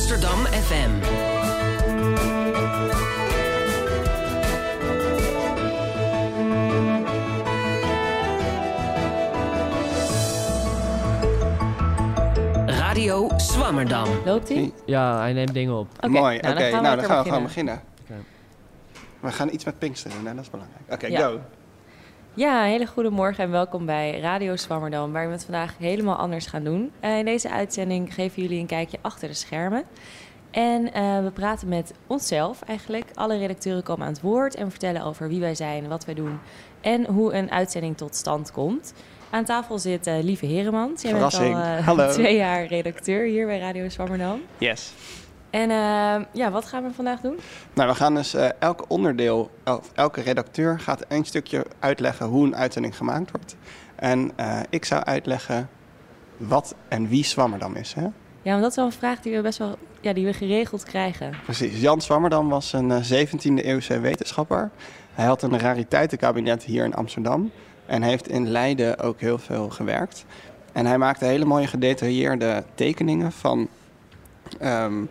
Amsterdam FM. Radio Swammerdam. Loopt hij? Ja, hij neemt dingen op. Oké, Mooi, nou, oké. dan gaan we nou, dan gaan we gewoon beginnen. We gaan iets met Pinkster doen, hè? dat is belangrijk. Oké, Ja. go. Ja, een hele goede morgen en welkom bij Radio Zwammerdam, waar we het vandaag helemaal anders gaan doen. Eh, in deze uitzending geven jullie een kijkje achter de schermen. En eh, we praten met onszelf eigenlijk. Alle redacteuren komen aan het woord en vertellen over wie wij zijn, wat wij doen en hoe een uitzending tot stand komt. Aan tafel zit eh, Lieve Heremans. Jij bent al Verrassing. eh, Hallo. twee jaar redacteur hier bij Radio Zwammerdam. Yes. En eh, ja, wat gaan we vandaag doen? Nou, we gaan dus eh, elk onderdeel, of elke redacteur gaat een stukje uitleggen hoe een uitzending gemaakt wordt. En eh, ik zou uitleggen wat en wie Zwammerdam is. Hè? Ja, want dat is wel een vraag die we best wel ja, die we geregeld krijgen. Precies. Jan Zwammerdam was een eh, 17e eeuwse wetenschapper. Hij had een rariteitenkabinet hier in Amsterdam. En heeft in Leiden ook heel veel gewerkt. En hij maakte hele mooie gedetailleerde tekeningen van ehm,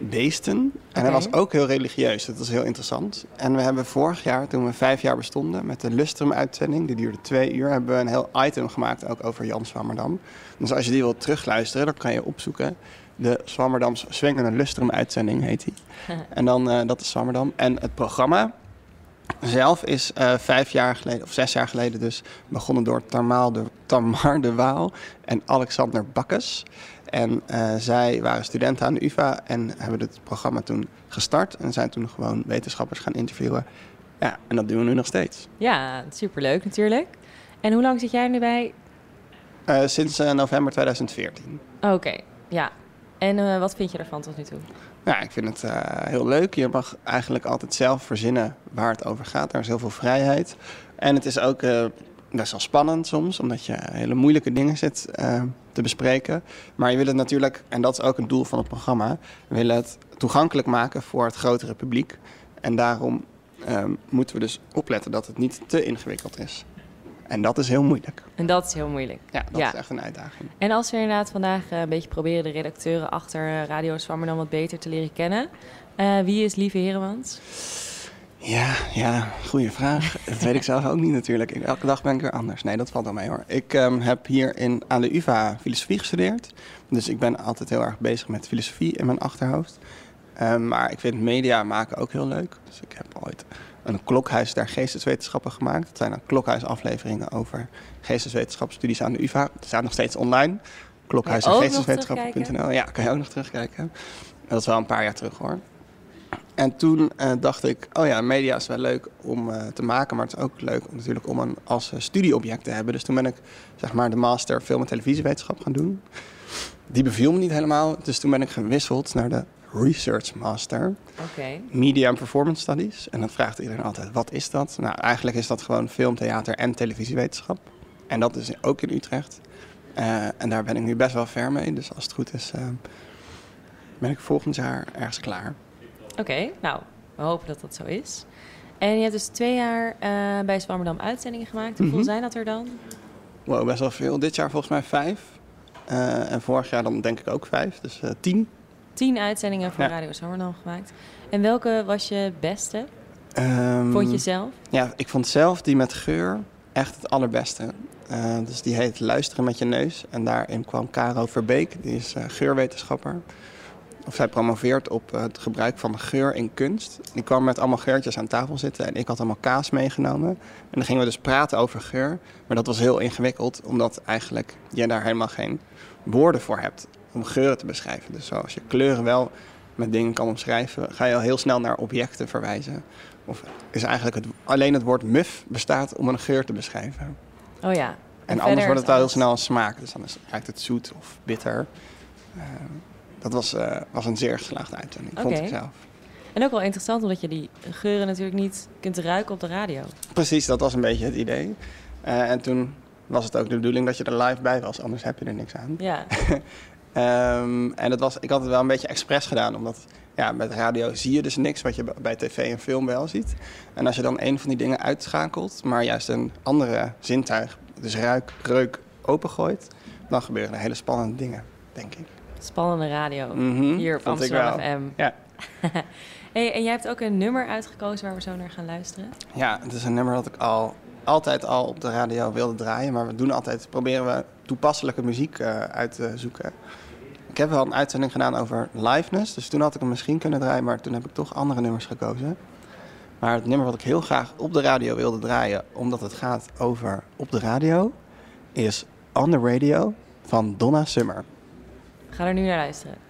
beesten. En hij was ook heel religieus. Dat was heel interessant. En we hebben vorig jaar, toen we vijf jaar bestonden, met de Lustrum-uitzending, die duurde twee uur, hebben we een heel item gemaakt ook over Jan Zwammerdam. Dus als je die wilt terugluisteren, dan kan je opzoeken. De Zwammerdams Zwengende Lustrum-uitzending heet die. En dan, eh, dat is Zwammerdam. En het programma zelf is eh, vijf jaar geleden, of zes jaar geleden dus, begonnen door Tamar de, Tamar de Waal en Alexander Bakkes. En eh, zij waren studenten aan de UvA en hebben het programma toen gestart. En zijn toen gewoon wetenschappers gaan interviewen. Ja, en dat doen we nu nog steeds. Ja, superleuk natuurlijk. En hoe lang zit jij er nu bij? Eh, sinds november 2014. Oké, ja. En wat vind je ervan tot nu toe? Ja, ik vind het eh, heel leuk. Je mag eigenlijk altijd zelf verzinnen waar het over gaat. Er is heel veel vrijheid. En het is ook eh, best wel spannend soms, omdat je hele moeilijke dingen zit eh, te bespreken. Maar je wil het natuurlijk, en dat is ook een doel van het programma, willen het toegankelijk maken voor het grotere publiek. En daarom eh, moeten we dus opletten dat het niet te ingewikkeld is. En dat is heel moeilijk. En dat is heel moeilijk. Ja, dat Ja. is echt een uitdaging. En als we inderdaad vandaag eh, een beetje proberen de redacteuren achter eh, Radio Zwammerdam wat beter te leren kennen. eh, wie is Lieve Heremans? Ja, ja, goede vraag. Dat weet ik zelf ook niet natuurlijk. Elke dag ben ik weer anders. Nee, dat valt wel mee hoor. Ik ehm, heb hier in, aan de UvA filosofie gestudeerd. Dus ik ben altijd heel erg bezig met filosofie in mijn achterhoofd. Ehm, maar ik vind media maken ook heel leuk. Dus ik heb ooit een klokhuis der geesteswetenschappen gemaakt. Dat zijn dan klokhuisafleveringen over geesteswetenschapsstudies aan de UvA. Die staan nog steeds online. Klokhuis en geesteswetenschappen.nl. Ja, kan je ook nog terugkijken. Dat is wel een paar jaar terug hoor. En toen eh, dacht ik, oh ja, media is wel leuk om eh, te maken, maar het is ook leuk om, natuurlijk om een als eh, studieobject te hebben. Dus toen ben ik zeg maar de master film- en televisiewetenschap gaan doen. Die beviel me niet helemaal, dus toen ben ik gewisseld naar de research master, Oké. media and performance studies. En dan vraagt iedereen altijd, wat is dat? Nou, eigenlijk is dat gewoon film, theater en televisiewetenschap. En dat is ook in Utrecht. Eh, en daar ben ik nu best wel ver mee, dus als het goed is, eh, ben ik volgend jaar ergens klaar. Oké, nou, we hopen dat dat zo is. En je hebt dus twee jaar eh, bij Zwammerdam uitzendingen gemaakt. Hoeveel Mhm. zijn dat er dan? Wow, best wel veel. Dit jaar volgens mij vijf. En vorig jaar dan denk ik ook vijf, dus tien. Tien uitzendingen voor Ja. Radio Zwammerdam gemaakt. En welke was je beste? Ehm, Vond je zelf? Ja, ik vond zelf die met geur echt het allerbeste. Eh, dus die heet Luisteren met je neus. En daarin kwam Caro Verbeek, die is eh, geurwetenschapper. Of zij promoveert op eh, het gebruik van geur in kunst. Die kwam met allemaal geurtjes aan tafel zitten en ik had allemaal kaas meegenomen. En dan gingen we dus praten over geur. Maar dat was heel ingewikkeld, omdat eigenlijk je daar helemaal geen woorden voor hebt om geuren te beschrijven. Dus zoals je kleuren wel met dingen kan omschrijven, ga je al heel snel naar objecten verwijzen. Of is eigenlijk het, alleen het woord muf bestaat om een geur te beschrijven. Oh ja. En, anders wordt het al heel snel een smaak. Dus dan is, lijkt het zoet of bitter. Eh, dat was, eh, was een zeer geslaagde uitzending, vond Oké. ik zelf. En ook wel interessant, omdat je die geuren natuurlijk niet kunt ruiken op de radio. Precies, dat was een beetje het idee. Eh, en toen was het ook de bedoeling dat je er live bij was, anders heb je er niks aan. Ja, Ehm, en dat was, ik had het wel een beetje expres gedaan, omdat ja, met radio zie je dus niks wat je bij tv en film wel ziet. En als je dan een van die dingen uitschakelt, maar juist een andere zintuig, dus ruik, reuk, opengooit, dan gebeuren er hele spannende dingen, denk ik. Spannende radio mhm, hier op Amsterdam FM. Ja. hey, en jij hebt ook een nummer uitgekozen waar we zo naar gaan luisteren. Ja, het is een nummer dat ik al altijd al op de radio wilde draaien. Maar we doen altijd, proberen we toepasselijke muziek eh, uit te zoeken. Ik heb wel een uitzending gedaan over liveness. Dus toen had ik hem misschien kunnen draaien, maar toen heb ik toch andere nummers gekozen. Maar het nummer wat ik heel graag op de radio wilde draaien, omdat het gaat over op de radio, is On the Radio van Donna Summer. Ga er nu naar luisteren.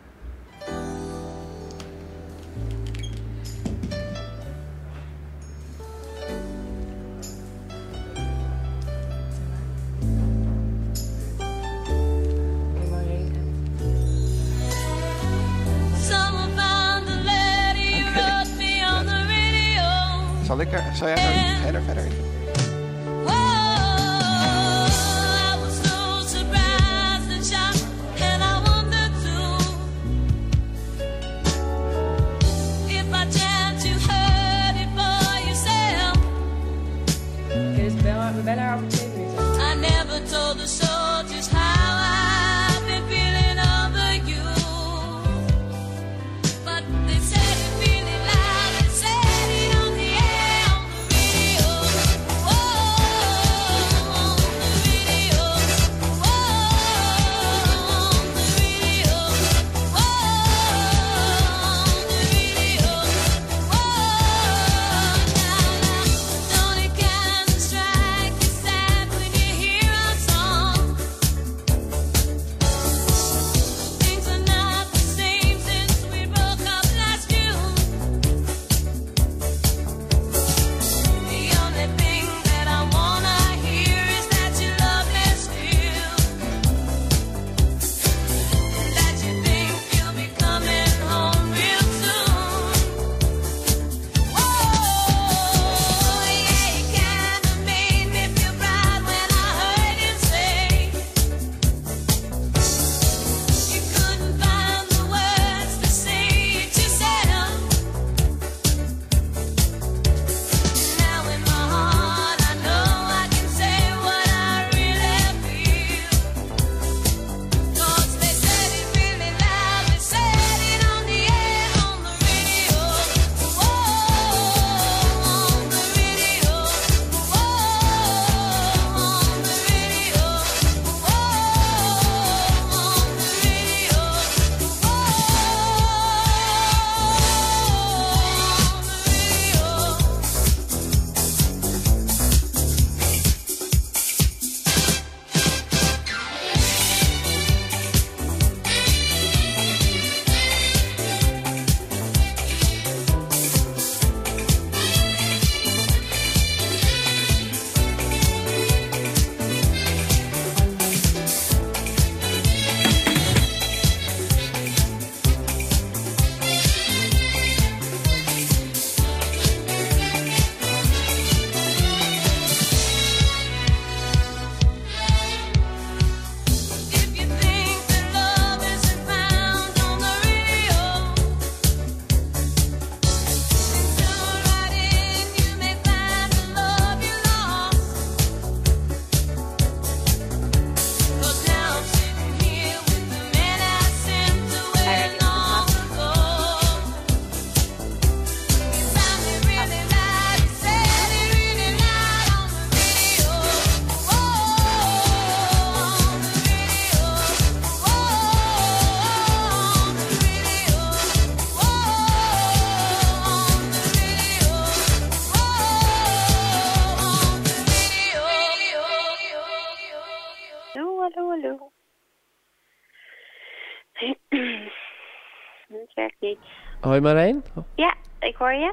Hoi Marijn. Ja, ik hoor je.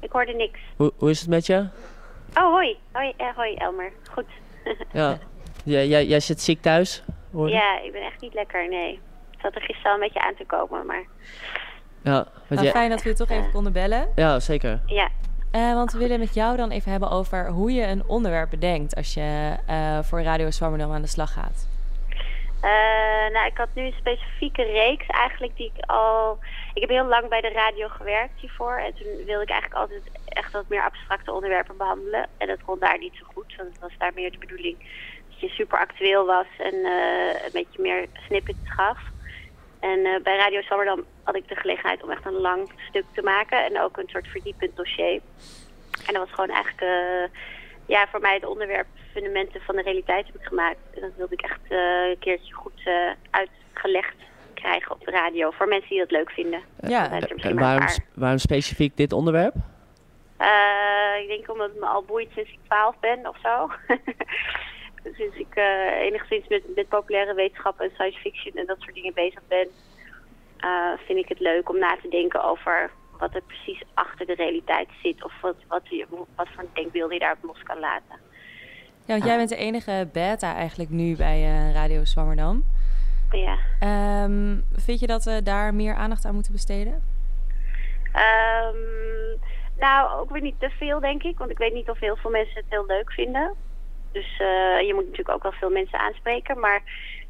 Ik hoorde niks. Hoe, hoe is het met je? Oh, hoi. Hoi, eh, hoi Elmer. Goed. ja. jij, jij zit ziek thuis? Hoor. Ja, ik ben echt niet lekker, nee. Ik zat er gisteren al een beetje aan te komen, maar... Ja, nou. Fijn dat we je toch even konden bellen. Ja, zeker. Ja. Eh, want we willen met jou dan even hebben over hoe je een onderwerp bedenkt... als je eh, voor Radio Zwammerdam aan de slag gaat. Nou, ik had nu een specifieke reeks eigenlijk die ik al ik heb heel lang bij de radio gewerkt hiervoor. En toen wilde ik eigenlijk altijd echt wat meer abstracte onderwerpen behandelen. En dat kon daar niet zo goed, want het was daar meer de bedoeling dat je super actueel was en eh, een beetje meer snippets gaf. En eh, bij Radio Sammerdam had ik de gelegenheid om echt een lang stuk te maken en ook een soort verdiepend dossier. En dat was gewoon eigenlijk eh, ja, voor mij het onderwerp fundamenten van de realiteit heb ik gemaakt. En dat wilde ik echt een keertje goed uitgelegd krijgen op de radio. Voor mensen die dat leuk vinden. Ja. En waarom, waarom specifiek dit onderwerp? Eh, ik denk omdat het me al boeit sinds ik 12 ben of zo. sinds ik eh, enigszins met, met populaire wetenschap en science fiction en dat soort dingen bezig ben, eh, vind ik het leuk om na te denken over wat er precies achter de realiteit zit. Of wat, wat, wat voor denkbeelden je daarop los kan laten. Ja, want jij bent de enige beta eigenlijk nu bij eh, Radio Zwammerdam. Ja. Ehm, vind je dat we daar meer aandacht aan moeten besteden? Ehm, nou, ook weer niet te veel, denk ik. Want ik weet niet of heel veel mensen het heel leuk vinden. Dus eh, je moet natuurlijk ook wel veel mensen aanspreken. Maar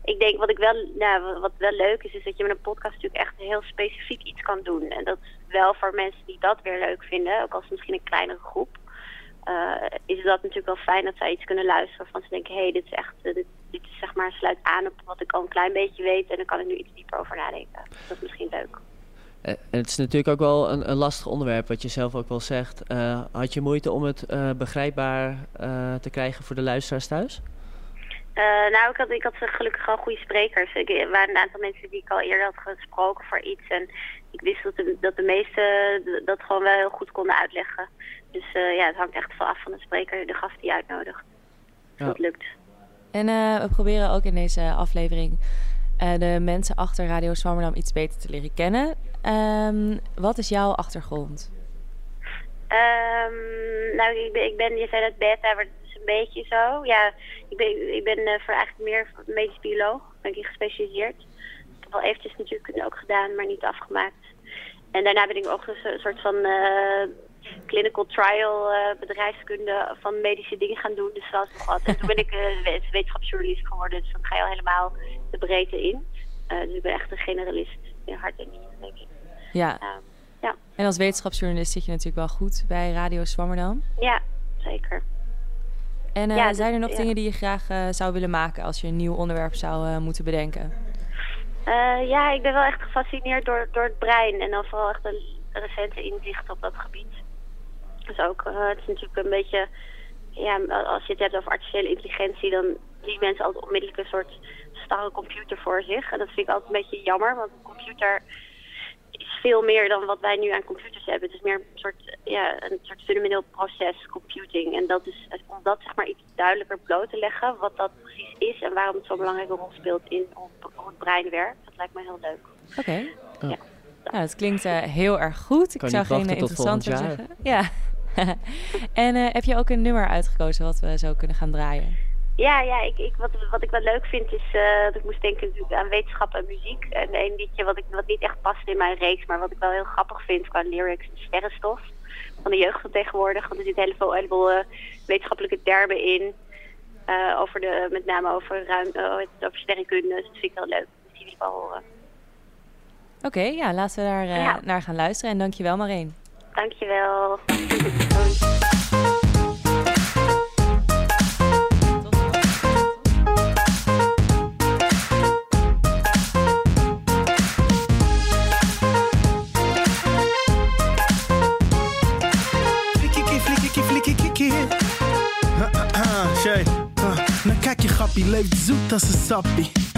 ik denk wat ik wel, nou, wat wel leuk is, is dat je met een podcast natuurlijk echt heel specifiek iets kan doen. En dat is wel voor mensen die dat weer leuk vinden, ook als misschien een kleinere groep. Eh, is dat natuurlijk wel fijn dat zij iets kunnen luisteren waarvan ze denken, hé, hey, dit is echt, eh, dit, dit is zeg maar, sluit aan op wat ik al een klein beetje weet en dan kan ik nu iets dieper over nadenken. Dat is misschien leuk. Eh, En het is natuurlijk ook wel een, een lastig onderwerp, wat je zelf ook wel zegt. Had je moeite om het begrijpbaar te krijgen voor de luisteraars thuis? Nou, ik had, ik had gelukkig al goede sprekers. Ik, er waren een aantal mensen die ik al eerder had gesproken voor iets. En ik wist dat de, dat de meesten dat gewoon wel heel goed konden uitleggen. Dus eh, ja, het hangt echt veel af van de spreker, de gast die uitnodigt. Dus Ja. dat lukt. En eh, we proberen ook in deze aflevering eh, de mensen achter Radio Zwammerdam iets beter te leren kennen. Ehm, wat is jouw achtergrond? Ehm, nou, ik ben, ik ben, je zei dat beta, maar dat is een beetje zo. Ja, ik ben, ik ben eh, voor eigenlijk meer medisch bioloog, ben ik gespecialiseerd. Ik heb wel eventjes natuurlijk ook gedaan, maar niet afgemaakt. En daarna ben ik ook een so- soort van eh, clinical trial eh, bedrijfskunde van medische dingen gaan doen. Dus dat was nog wat. En toen ben ik we- wetenschapsjournalist geworden, dus dan ga je al helemaal de breedte in. Eh, dus ik ben echt een generalist in hart en nieren, denk ik. Ja, Ehm, ja. en als wetenschapsjournalist zit je natuurlijk wel goed bij Radio Zwammerdam. ja, zeker. En Ja, zijn er nog ja. dingen die je graag zou willen maken als je een nieuw onderwerp zou moeten bedenken? Ja, ik ben wel echt gefascineerd door, door het brein en dan vooral echt een recente inzicht op dat gebied. Dus ook, eh, het is natuurlijk een beetje, ja, als je het hebt over artificiële intelligentie, dan zien mensen altijd onmiddellijk een soort starre computer voor zich. En dat vind ik altijd een beetje jammer, want een computer is veel meer dan wat wij nu aan computers hebben. Het is meer een soort, ja, een soort fundamenteel proces, computing. En dat is, om dat zeg maar iets duidelijker bloot te leggen, wat dat precies is en waarom het zo'n belangrijke rol speelt in hoe, het brein werkt. Dat lijkt me heel leuk. Oké. Ja. Nou, het klinkt eh, heel erg goed. Ik Kan zou geen tot interessanter zeggen. Ja. en eh, heb je ook een nummer uitgekozen wat we zo kunnen gaan draaien? Ja, ja ik, ik, wat, wat ik wel leuk vind is eh, dat ik moest denken aan wetenschap en muziek. En een liedje wat, ik, wat niet echt past in mijn reeks, maar wat ik wel heel grappig vind qua lyrics, is Sterrenstof. Van de jeugd van tegenwoordig. Want er zitten heel veel, eh, wetenschappelijke termen in. eh, over de, met name over, ruim, hoe heet het, over sterrenkunde. Dus dat vind ik heel leuk. Dus die wil ik wel horen. Oké, ja, laten we daar Ja. naar gaan luisteren. En dankjewel Mareen. Dankjewel. Kijk je grappie, leeft zoet als een sappie.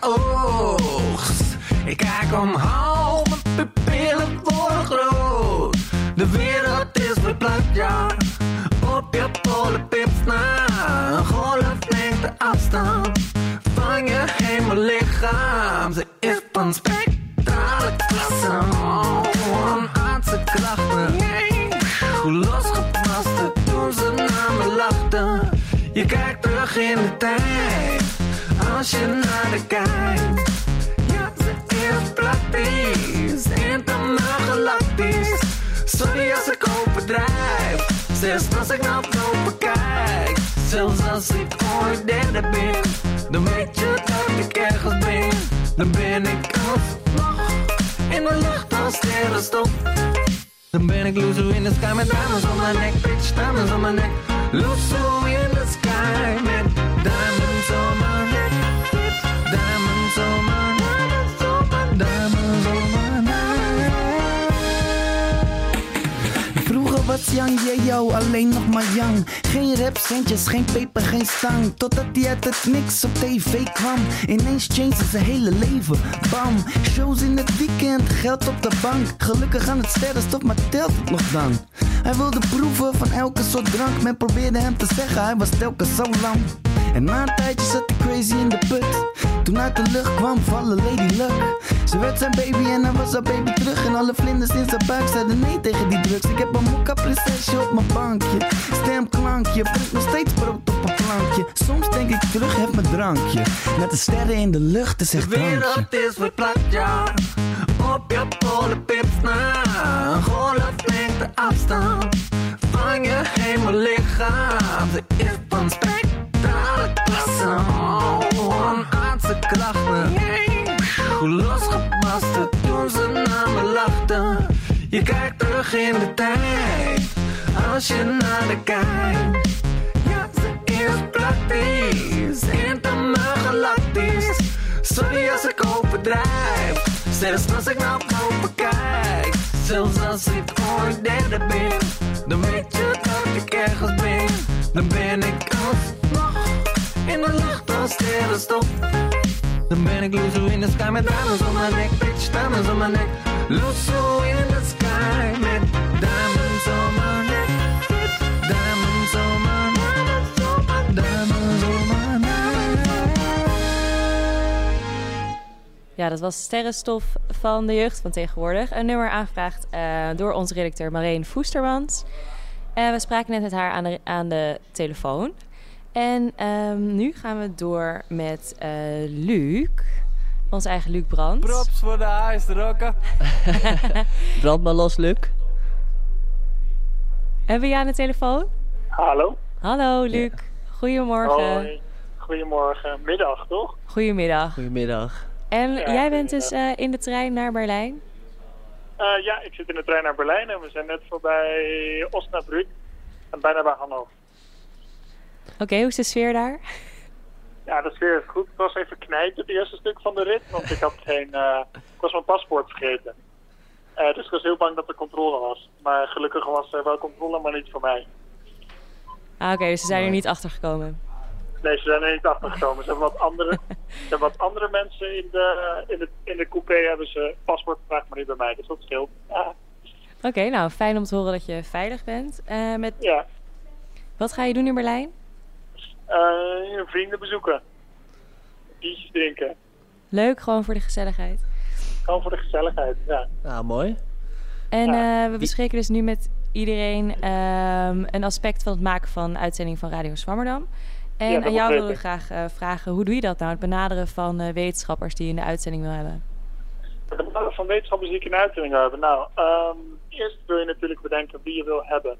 Oogst. Ik kijk omhoog, mijn pupillen worden groot. De wereld is verplaatst, ja. Op je polenpips na. Een golflengte afstand van je hemellichaam. Ze is van spectrale klasse. Een aardse krachten. Hoe losgepast toen ze naar me lachten. Je kijkt terug in de tijd, als je naar de kijkt. Ja, ze is praktisch. Internaal galactisch. Sorry als ik overdrijf. Zelfs als ik naar boven bekijk. Zelfs als ik ooit derde ben. Dan weet je dat ik ergens ben. Dan ben ik alsnog in de lucht als sterrenstof. Dan ben ik loezo in the sky met diamonds on my neck, bitch, diamonds on my neck. Loezo in the sky met Yang yo alleen nog maar Yang. Geen rapcentjes, geen peper, geen stang. Totdat hij uit het niks op tv kwam. Ineens changed zijn hele leven. Bam, shows in het weekend, geld op de bank. Gelukkig aan het sterrenstof, maar telt het nog dan? Hij wilde proeven van elke soort drank. Men probeerde hem te zeggen, hij was telkens zo lang. En na een tijdje zat hij crazy in de put. Toen uit de lucht kwam vallen Lady Luck. Ze werd zijn baby en hij was haar baby terug. En alle vlinders in zijn buik zeiden nee tegen die drugs. Ik heb een mokka prinsesje op mijn bankje. Stemklankje, brengt nog steeds brood op een plankje. Soms denk ik terug, heb mijn drankje. Met de sterren in de lucht, is echt De wereld is verplaatst, ja. Op je polenpips na. Een golflengte afstand van je hemellichaam. Ze is van klasse. Oh, een aardse krachten. Losgebarsten toen ze naar me lachten. Je kijkt terug in de tijd. Als je naar de kijkt. Ja, ze is praktisch, internaal galactisch. Sorry als ik overdrijf, zelfs als ik naar boven kijk. Zelfs als ik ooit derde ben, dan weet je dat ik ergens ben. Dan ben ik alsnog in de lucht als sterrenstof. Dan ben ik loezo in the sky met diamonds on my neck, bitch, diamonds on my neck. Loezo in the sky met Ja, dat was Sterrenstof van de jeugd van tegenwoordig. Een nummer aangevraagd eh, door onze redacteur Marleen Voestermans. En we spraken net met haar aan de, aan de telefoon. En ehm, nu gaan we door met eh Luc. Onze eigen Luc Brandt. Props voor de huisrokken. Brand maar los, Luc. Hebben we je aan de telefoon? Hallo. Hallo Luc. Goedemorgen. Hoi. Goedemorgen. Middag, toch? Goedemiddag. Goedemiddag. En Ja, jij bent dus eh, in de trein naar Berlijn? Eh, ja, ik zit in de trein naar Berlijn en we zijn net voorbij Osnabrück en bijna bij Hannover. Oké, hoe is de sfeer daar? Ja, de sfeer is goed. Ik was even knijpen het eerste stuk van de rit, want ik had geen, eh, ik was mijn paspoort vergeten. Eh, dus ik was heel bang dat er controle was. Maar gelukkig was er wel controle, maar niet voor mij. Ah, Oké, dus ze zijn er niet achter gekomen. Nee, ze zijn er niet achter gekomen. Ze hebben wat andere, ze hebben wat andere mensen in de, in, de, in de coupé hebben ze paspoort gevraagd, maar niet bij mij. Dus dat scheelt. Ja, Oké, nou fijn om te horen dat je veilig bent. Eh, met... ja. Wat ga je doen in Berlijn? Eh, vrienden bezoeken. Biertjes drinken. Leuk, gewoon voor de gezelligheid. Gewoon voor de gezelligheid, ja. Nou, mooi. En Ja. eh, we bespreken dus nu met iedereen ehm, een aspect van het maken van uitzending van Radio Zwammerdam. En Ja, aan jou willen we graag eh, vragen, hoe doe je dat nou? Het benaderen van eh, wetenschappers die je in de uitzending wil hebben. De benadering van wetenschappers die ik in uitzending wil hebben. Nou, ehm, eerst wil je natuurlijk bedenken wie je wil hebben.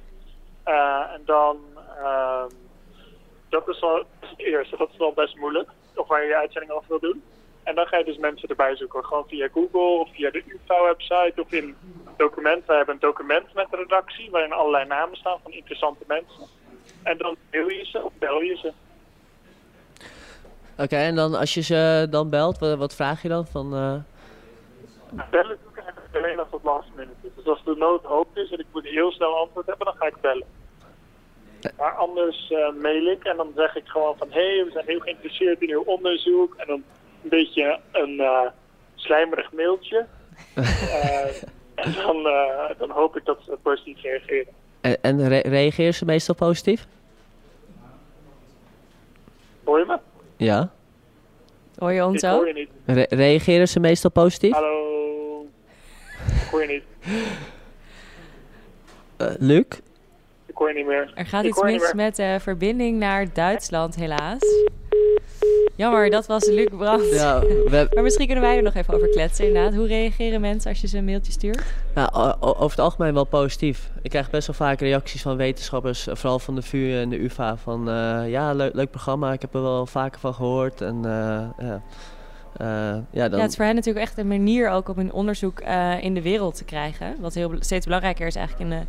Eh, en dan, ehm, dat is wel het eerste. Dat is wel best moeilijk. Of waar je je uitzending over wil doen. En dan ga je dus mensen erbij zoeken. Gewoon via Google of via de UvA-website of in documenten. We hebben een document met de redactie waarin allerlei namen staan van interessante mensen. En dan mail je ze of bel je ze. Oké, en dan als je ze dan belt, wat, wat vraag je dan? Van, eh, Bellen doe ik eigenlijk alleen als het last minute is. Dus als de nood hoog is en ik moet heel snel antwoord hebben, dan ga ik bellen. Maar anders eh, mail ik en dan zeg ik gewoon van... hé, hey, we zijn heel geïnteresseerd in uw onderzoek. En dan een beetje een eh, slijmerig mailtje. En dan, dan hoop ik dat ze positief reageren. en en re- reageren ze meestal positief? Hoor je me? Ja. Hoor je ons Ik hoor ook? je niet. Re- reageren ze meestal positief? Hallo? Ik hoor je niet. Eh, Luc? Ik hoor je niet meer. Er gaat Ik iets mis met de verbinding naar Duitsland, helaas. Jammer, dat was Luc Brandt. Ja, we, Maar misschien kunnen wij er nog even over kletsen inderdaad. Hoe reageren mensen als je ze een mailtje stuurt? Nou, over het algemeen wel positief. Ik krijg best wel vaak reacties van wetenschappers, eh, vooral van de VU en de UvA, van eh, ja, leuk, leuk programma, ik heb er wel vaker van gehoord. En eh, ja, ja, dan, Ja, het is voor hen natuurlijk echt een manier ook om hun onderzoek in de wereld te krijgen. Wat heel, steeds belangrijker is eigenlijk in de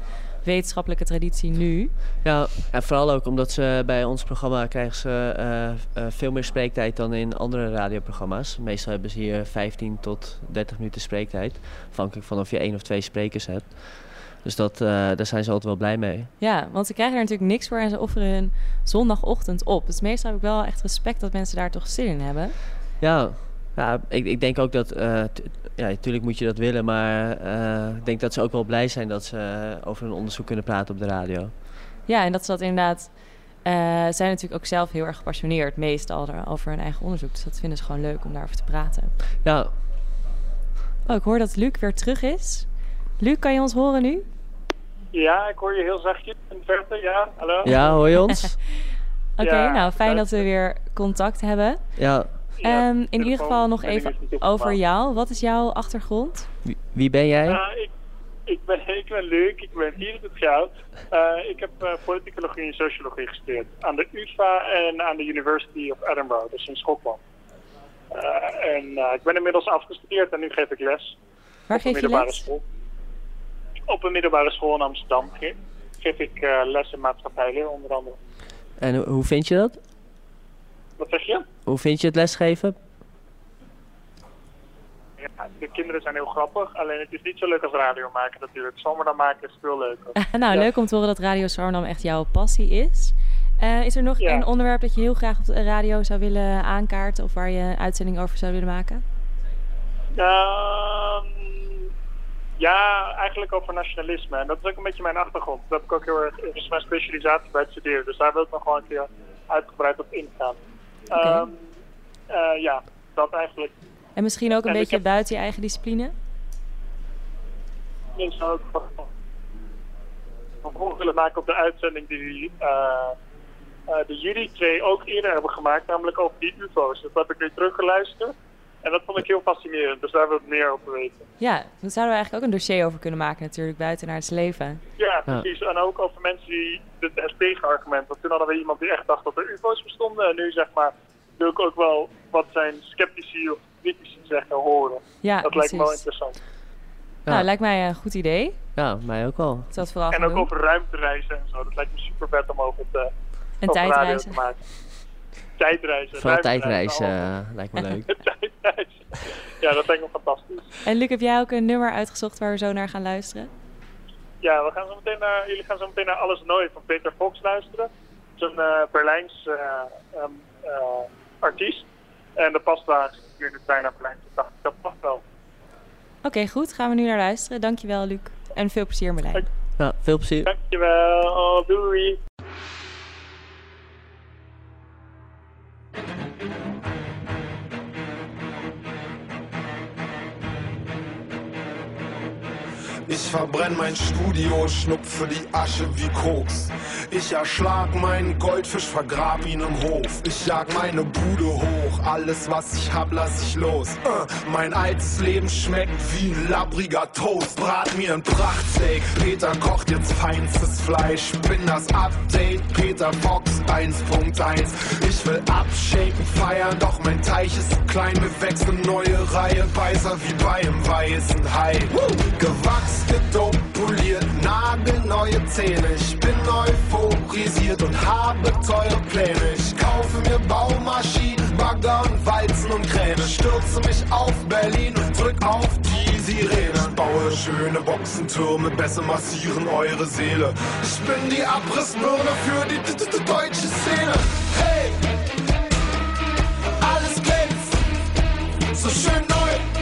wetenschappelijke traditie nu. Ja, en vooral ook omdat ze bij ons programma krijgen ze eh, eh, veel meer spreektijd dan in andere radioprogramma's. Meestal hebben ze hier 15 tot 30 minuten spreektijd. Afhankelijk van of je één of twee sprekers hebt. Dus dat, eh, daar zijn ze altijd wel blij mee. Ja, want ze krijgen er natuurlijk niks voor en ze offeren hun zondagochtend op. Dus meestal heb ik wel echt respect dat mensen daar toch zin in hebben. Ja, ja ik, ik denk ook dat... eh, tu- ja, natuurlijk moet je dat willen, maar eh, ik denk dat ze ook wel blij zijn dat ze eh, over hun onderzoek kunnen praten op de radio. Ja, en dat ze dat inderdaad... eh zijn natuurlijk ook zelf heel erg gepassioneerd, meestal er- over hun eigen onderzoek. Dus dat vinden ze gewoon leuk om daarover te praten. Ja, Oh, ik hoor dat Luc weer terug is. Luc, kan je ons horen nu? Ja, ik hoor je heel zachtjes in de verte. Ja, hallo? ja hoor je ons? Oké, Ja, nou fijn dat we weer contact hebben. Ja, Ja, Ehm, in ieder geval nog even over jou. Wat is jouw achtergrond? wie, wie ben jij? Eh, ik, ik, ben, ik ben Luc, ik ben 24 jaar oud. Eh, ik heb eh, politicologie en sociologie gestudeerd aan de UvA en aan de University of Edinburgh, dus in Schotland. Eh, en ik ben inmiddels afgestudeerd en nu geef ik les Waar op een geef je middelbare les? school. Op een middelbare school in Amsterdam ge- geef ik eh, les in maatschappijleer onder andere. En hoe- hoe vind je dat? Wat zeg je? Hoe vind je het lesgeven? Ja, de kinderen zijn heel grappig, alleen het is niet zo leuk als radio maken natuurlijk. Zomer dan maken is veel leuker. nou, Ja. leuk om te horen dat Radio Sarnam echt jouw passie is. Eh, is er nog Ja. een onderwerp dat je heel graag op de radio zou willen aankaarten of waar je een uitzending over zou willen maken? Ehm, ja, eigenlijk over nationalisme. En dat is ook een beetje mijn achtergrond. Dat heb ik ook heel erg, dat is mijn specialisatie bij het studeren. Dus daar wil ik nog gewoon een keer uitgebreid op ingaan. Ehm, eh, ja, dat eigenlijk. En misschien ook een En beetje heb- buiten je eigen discipline? Ik zou ook van- van volg willen maken op de uitzending die, eh, die jullie twee ook eerder hebben gemaakt. Namelijk over die UFO's. Dat heb ik weer teruggeluisterd. En dat vond ik heel fascinerend. Dus daar wil ik meer over weten. Ja, daar zouden we eigenlijk ook een dossier over kunnen maken natuurlijk, buiten naar het leven. Ja, precies. En ook over mensen die het, het tegenargument. Want toen hadden we iemand die echt dacht dat er UFO's bestonden. En nu zeg maar, wil ik ook wel wat zijn sceptici of critici zeggen horen. Ja, dat lijkt me wel interessant. Nou, lijkt mij een goed idee. Ja, mij ook wel. Vooral En ook doen. over ruimtereizen en zo. Dat lijkt me super vet om over het En over radio tijdreizen. te maken. Tijdreizen. Vooral tijdreizen eh, lijkt me leuk. Tijdreizen. Ja, dat lijkt me fantastisch. En Luc, heb jij ook een nummer uitgezocht waar we zo naar gaan luisteren? Ja, we gaan zo meteen naar, jullie gaan zo meteen naar Alles Nooit van Peter Fox luisteren. Het is een eh, Berlijns eh, ehm, eh, artiest. En de past daar hier in de trein naar Berlijn. Ik dacht, dat past wel. Oké, goed. Gaan we nu naar luisteren. Dankjewel, Luc. En veel plezier, Marlijn. Ja, veel plezier. Dankjewel. Oh, doei. Verbrenn mein Studio, schnupfe die Asche wie Koks. Ich erschlag meinen Goldfisch, vergrab ihn im Hof. Ich jag meine Bude hoch, alles was ich hab, lass ich los. Äh, mein altes Leben schmeckt wie ein labbriger Toast. Brat mir ein Prachtsteak, Peter kocht jetzt feinstes Fleisch. Bin das Update, Peter Fox 1.1. Ich will abshaken, feiern, doch mein Teich ist zu klein. Wir wechseln neue Reihe, Beißer wie bei einem weißen Hai. Gewachs, gedopt, poliert, nagelneue Zähne. Ich bin euphorisiert und habe teure Pläne. Ich kaufe mir Baumaschinen, Bagger und Walzen und Kräne. Stürze mich auf Berlin und drück auf die Sirene. Baue schöne Boxentürme, besser massieren eure Seele. Ich bin die Abrissbirne für die deutsche Szene. Hey! Alles glänzt, so schön neu.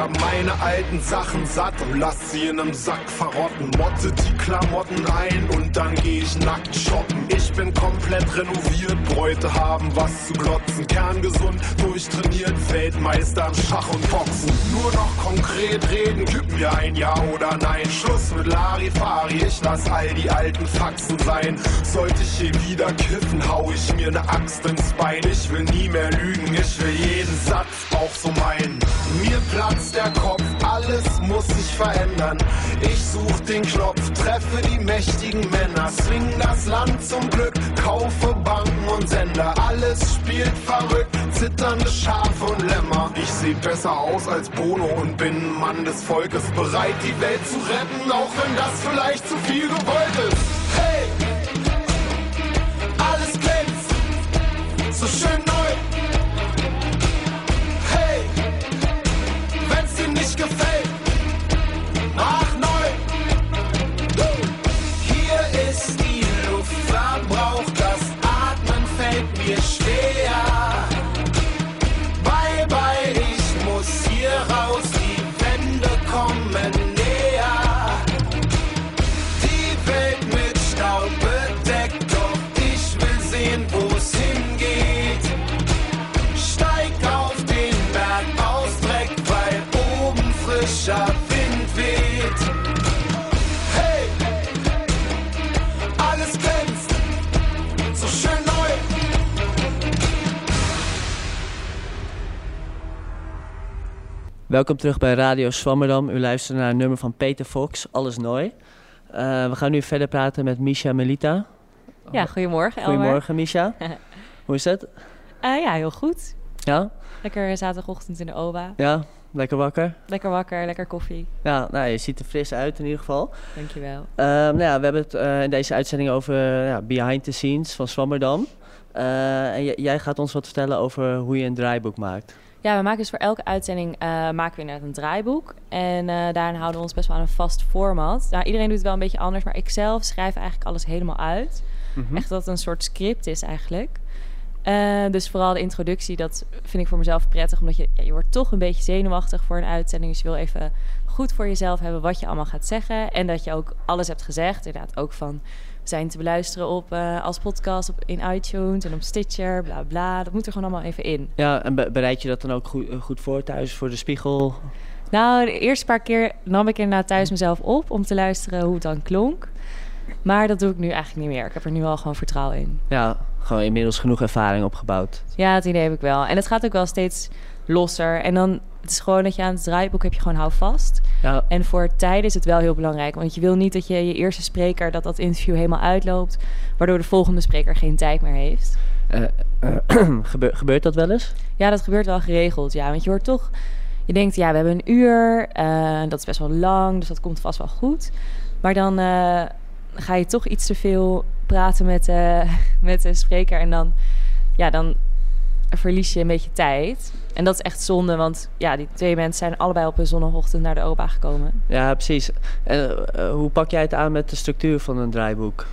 Hab meine alten Sachen satt und lass sie in einem Sack verrotten. Motte die Klamotten ein und dann geh ich nackt shoppen. Ich bin komplett renoviert, Bräute haben was zu glotzen. Kerngesund, durchtrainiert, Weltmeister im Schach und Boxen. Nur noch konkret reden, gib mir ein Ja oder Nein. Schluss mit Larifari, ich lass all die alten Faxen sein. Sollte ich je wieder kiffen, hau ich mir ne Axt ins Bein. Ich will nie mehr lügen, ich will jeden Satz auch so meinen. Mir platzt der Kopf, alles muss sich verändern. Ich such den Knopf, treffe die mächtigen Männer, swing das Land zum Glück, kaufe Banken und Sender. Alles spielt verrückt, zitternde Schafe und Lämmer. Ich seh besser aus als Bono und bin Mann des Volkes, bereit die Welt zu retten, auch wenn das vielleicht zu viel gewollt ist. Hey! Alles glänzt, so schön neu. risque. Ah. Welkom terug bij Radio Swammerdam. U luistert naar een nummer van Peter Fox, Alles Nooi. Eh, we gaan nu verder praten met Misha Melita. Ja, goedemorgen Elmer. Goedemorgen Misha. Hoe is het? Eh, ja, heel goed. Ja? Lekker zaterdagochtend in de OBA. Ja? Lekker wakker? Lekker wakker, lekker koffie. Ja, nou, je ziet er fris uit in ieder geval. Dankjewel. Ehm nou ja, we hebben het eh, in deze uitzending over ja, behind the scenes van Swammerdam. En jij gaat ons wat vertellen over hoe je een draaiboek maakt. Ja, we maken dus voor elke uitzending eh, maken we inderdaad een draaiboek. En eh, daarin houden we ons best wel aan een vast format. Nou, iedereen doet het wel een beetje anders, maar ik zelf schrijf eigenlijk alles helemaal uit. Mhm. Echt dat het een soort script is eigenlijk. Eh, dus vooral de introductie, dat vind ik voor mezelf prettig. Omdat je, ja, je wordt toch een beetje zenuwachtig voor een uitzending. Dus je wil even goed voor jezelf hebben wat je allemaal gaat zeggen. En dat je ook alles hebt gezegd. Inderdaad ook van, zijn te beluisteren op, eh, als podcast op, in iTunes en op Stitcher, bla bla. Dat moet er gewoon allemaal even in. Ja, en be- bereid je dat dan ook goed, eh, goed voor thuis voor de spiegel? Nou, de eerste paar keer nam ik inderdaad thuis mezelf op om te luisteren hoe het dan klonk. Maar dat doe ik nu eigenlijk niet meer. Ik heb er nu al gewoon vertrouwen in. Ja, gewoon inmiddels genoeg ervaring opgebouwd. Ja, het idee heb ik wel. En het gaat ook wel steeds losser. En dan het is gewoon dat je aan het draaiboek heb je gewoon hou vast. Ja. En voor tijden is het wel heel belangrijk. Want je wil niet dat je je eerste spreker, dat dat interview helemaal uitloopt. Waardoor de volgende spreker geen tijd meer heeft. Eh, eh, gebeur- gebeurt dat wel eens? Ja, dat gebeurt wel geregeld. Ja, want je hoort toch. Je denkt, ja, we hebben een uur. eh, dat is best wel lang, dus dat komt vast wel goed. Maar dan ga je toch iets te veel praten met, met de spreker. En dan, ja, dan verlies je een beetje tijd. En dat is echt zonde, want ja, die twee mensen zijn allebei op een zondagochtend naar de OBA gekomen. Ja, precies. En eh, hoe pak jij het aan met de structuur van een draaiboek?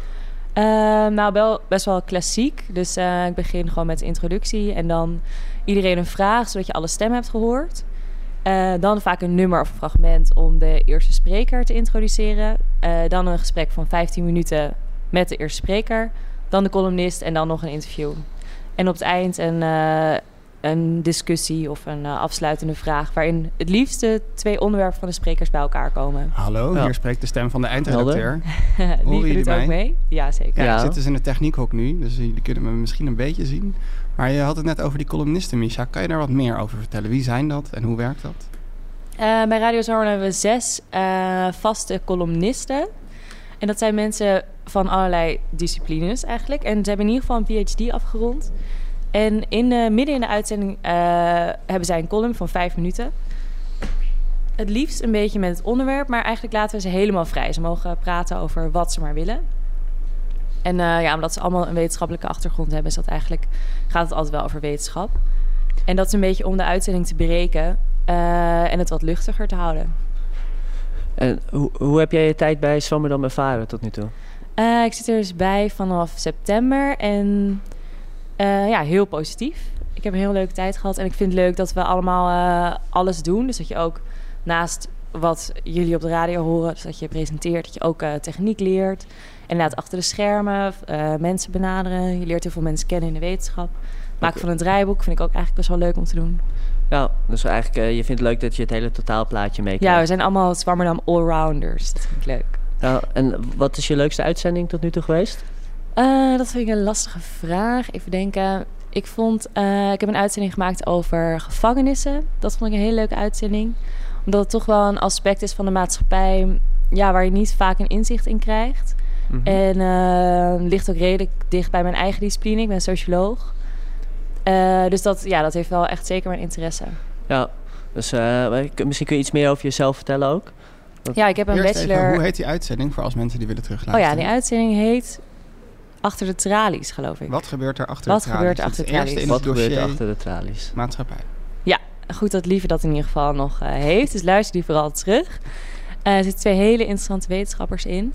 Eh, nou, wel best wel klassiek. Dus eh, ik begin gewoon met de introductie en dan iedereen een vraag, zodat je alle stemmen hebt gehoord. Eh, dan vaak een nummer of een fragment om de eerste spreker te introduceren. Eh, dan een gesprek van 15 minuten met de eerste spreker. Dan de columnist en dan nog een interview. En op het eind een, eh, een discussie of een eh, afsluitende vraag... waarin het liefst de twee onderwerpen van de sprekers bij elkaar komen. Hallo, Ja. hier spreekt de stem van de eindredacteur. Die jullie doet ook mij? mee. Ja, zeker. Ja, Ja. ik zit dus in de techniekhok nu, dus jullie kunnen me misschien een beetje zien. Maar je had het net over die columnisten, Misha. Kan je daar wat meer over vertellen? Wie zijn dat en hoe werkt dat? Eh, bij Radio Zomer hebben we zes eh, vaste columnisten. En dat zijn mensen van allerlei disciplines eigenlijk. En ze hebben in ieder geval een PhD afgerond. En in, de midden in de uitzending eh, hebben zij een column van vijf minuten. Het liefst een beetje met het onderwerp, maar eigenlijk laten we ze helemaal vrij. Ze mogen praten over wat ze maar willen. En eh, ja, omdat ze allemaal een wetenschappelijke achtergrond hebben, is dat eigenlijk, gaat het altijd wel over wetenschap. En dat is een beetje om de uitzending te breken eh, en het wat luchtiger te houden. En hoe, hoe heb jij je tijd bij Swammerdam ervaren tot nu toe? Eh, ik zit er dus bij vanaf september en eh, ja, heel positief. Ik heb een heel leuke tijd gehad. En ik vind het leuk dat we allemaal eh, alles doen. Dus dat je ook naast wat jullie op de radio horen, dus dat je presenteert, dat je ook eh, techniek leert. En inderdaad achter de schermen, mensen benaderen. Je leert heel veel mensen kennen in de wetenschap. Maken van een draaiboek vind ik ook eigenlijk best wel leuk om te doen. Ja, dus eigenlijk, je vindt het leuk dat je het hele totaalplaatje meekrijgt. Ja, we zijn allemaal Zwammerdam allrounders. Dat vind ik leuk. Ja, en wat is je leukste uitzending tot nu toe geweest? Eh, dat vind ik een lastige vraag. Even denken. Ik vond, eh, ik heb een uitzending gemaakt over gevangenissen. Dat vond ik een hele leuke uitzending. Omdat het toch wel een aspect is van de maatschappij ja, waar je niet vaak een inzicht in krijgt. Mhm. En eh, ligt ook redelijk dicht bij mijn eigen discipline. Ik ben socioloog. Eh, dus dat, ja, dat heeft wel echt zeker mijn interesse. Ja, dus eh, misschien kun je iets meer over jezelf vertellen ook? Ja, ik heb een Eerst even, bachelor. hoe heet die uitzending voor als mensen die willen oh terugluisteren? ja, die uitzending heet Achter de Tralies, geloof ik. Wat gebeurt er achter Wat de tralies? gebeurt er achter de het tralies? in Wat het gebeurt er achter de tralies? maatschappij. Ja, goed dat Lieve dat in ieder geval nog eh, heeft. Dus luister die vooral terug. Eh, er zitten twee hele interessante wetenschappers in.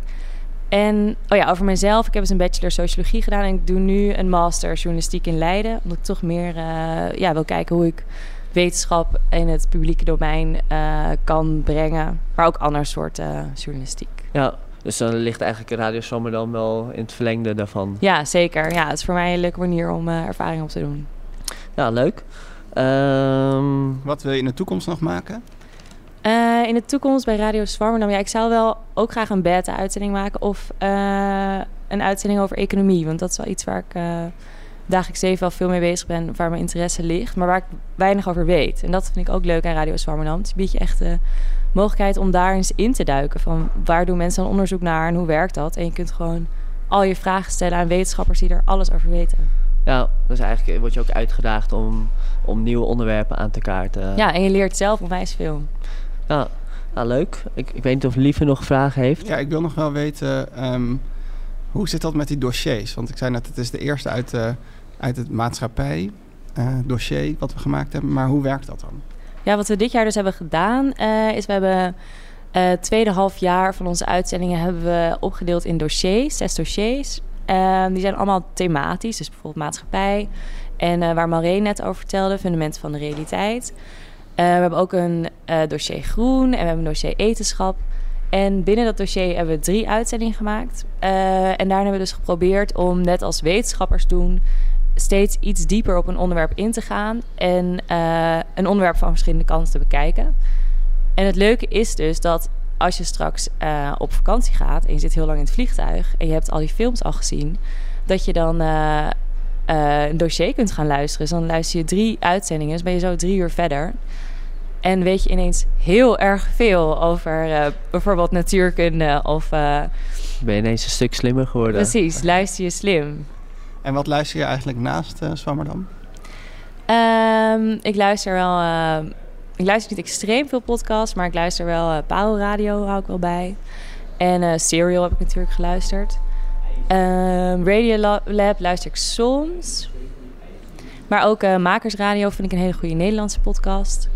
En oh ja, over mezelf. Ik heb dus een bachelor sociologie gedaan. En ik doe nu een master journalistiek in Leiden. Omdat ik toch meer eh, ja, wil kijken hoe ik wetenschap in het publieke domein eh, kan brengen. Maar ook ander soort eh, journalistiek. Ja, dus dan ligt eigenlijk Radio Zwammerdam wel in het verlengde daarvan. Ja, zeker. Ja, het is voor mij een leuke manier om eh, ervaring op te doen. Ja, leuk. Ehm, Wat wil je in de toekomst nog maken? Eh, in de toekomst bij Radio Zwammerdam, ja, ik zou wel ook graag een beta-uitzending maken of eh, een uitzending over economie. Want dat is wel iets waar ik eh dagelijks leven wel veel mee bezig ben, waar mijn interesse ligt, maar waar ik weinig over weet. En dat vind ik ook leuk aan Radio Zwammerdam. Het biedt je echt mogelijkheid om daar eens in te duiken. Van waar doen mensen dan onderzoek naar en hoe werkt dat? En je kunt gewoon al je vragen stellen aan wetenschappers die er alles over weten. ja, dus eigenlijk word je ook uitgedaagd om, om nieuwe onderwerpen aan te kaarten. Ja, en je leert zelf onwijs veel. Ja, nou, leuk. Ik, ik weet niet of Lieve nog vragen heeft. Ja, ik wil nog wel weten, ehm, hoe zit dat met die dossiers? Want ik zei net, het is de eerste uit, de, uit het maatschappij eh, dossier wat we gemaakt hebben. Maar hoe werkt dat dan? Ja, wat we dit jaar dus hebben gedaan, eh, is we hebben eh, het tweede half jaar van onze uitzendingen hebben we opgedeeld in dossiers, zes dossiers. Ehm, die zijn allemaal thematisch, dus bijvoorbeeld maatschappij. En eh, waar Maureen net over vertelde, fundamenten van de realiteit. Eh, we hebben ook een eh, dossier groen en we hebben een dossier etenschap. En binnen dat dossier hebben we drie uitzendingen gemaakt. Eh, en daarin hebben we dus geprobeerd om, net als wetenschappers doen, steeds iets dieper op een onderwerp in te gaan en eh, een onderwerp van verschillende kanten te bekijken. En het leuke is dus dat als je straks eh, op vakantie gaat en je zit heel lang in het vliegtuig en je hebt al die films al gezien, dat je dan eh, een dossier kunt gaan luisteren. Dus dan luister je drie uitzendingen, dus ben je zo drie uur verder. En weet je ineens heel erg veel over bijvoorbeeld natuurkunde of... Ben je ineens een stuk slimmer geworden? precies, luister je slim. En wat luister je eigenlijk naast eh Zwammerdam? Ehm, ik luister wel. ehm, ik luister niet extreem veel podcasts, maar ik luister wel uh, Paro Radio, hou ik wel bij. En eh Serial heb ik natuurlijk geluisterd. Ehm Radio La- Lab luister ik soms. Maar ook eh, Makersradio vind ik een hele goede Nederlandse podcast.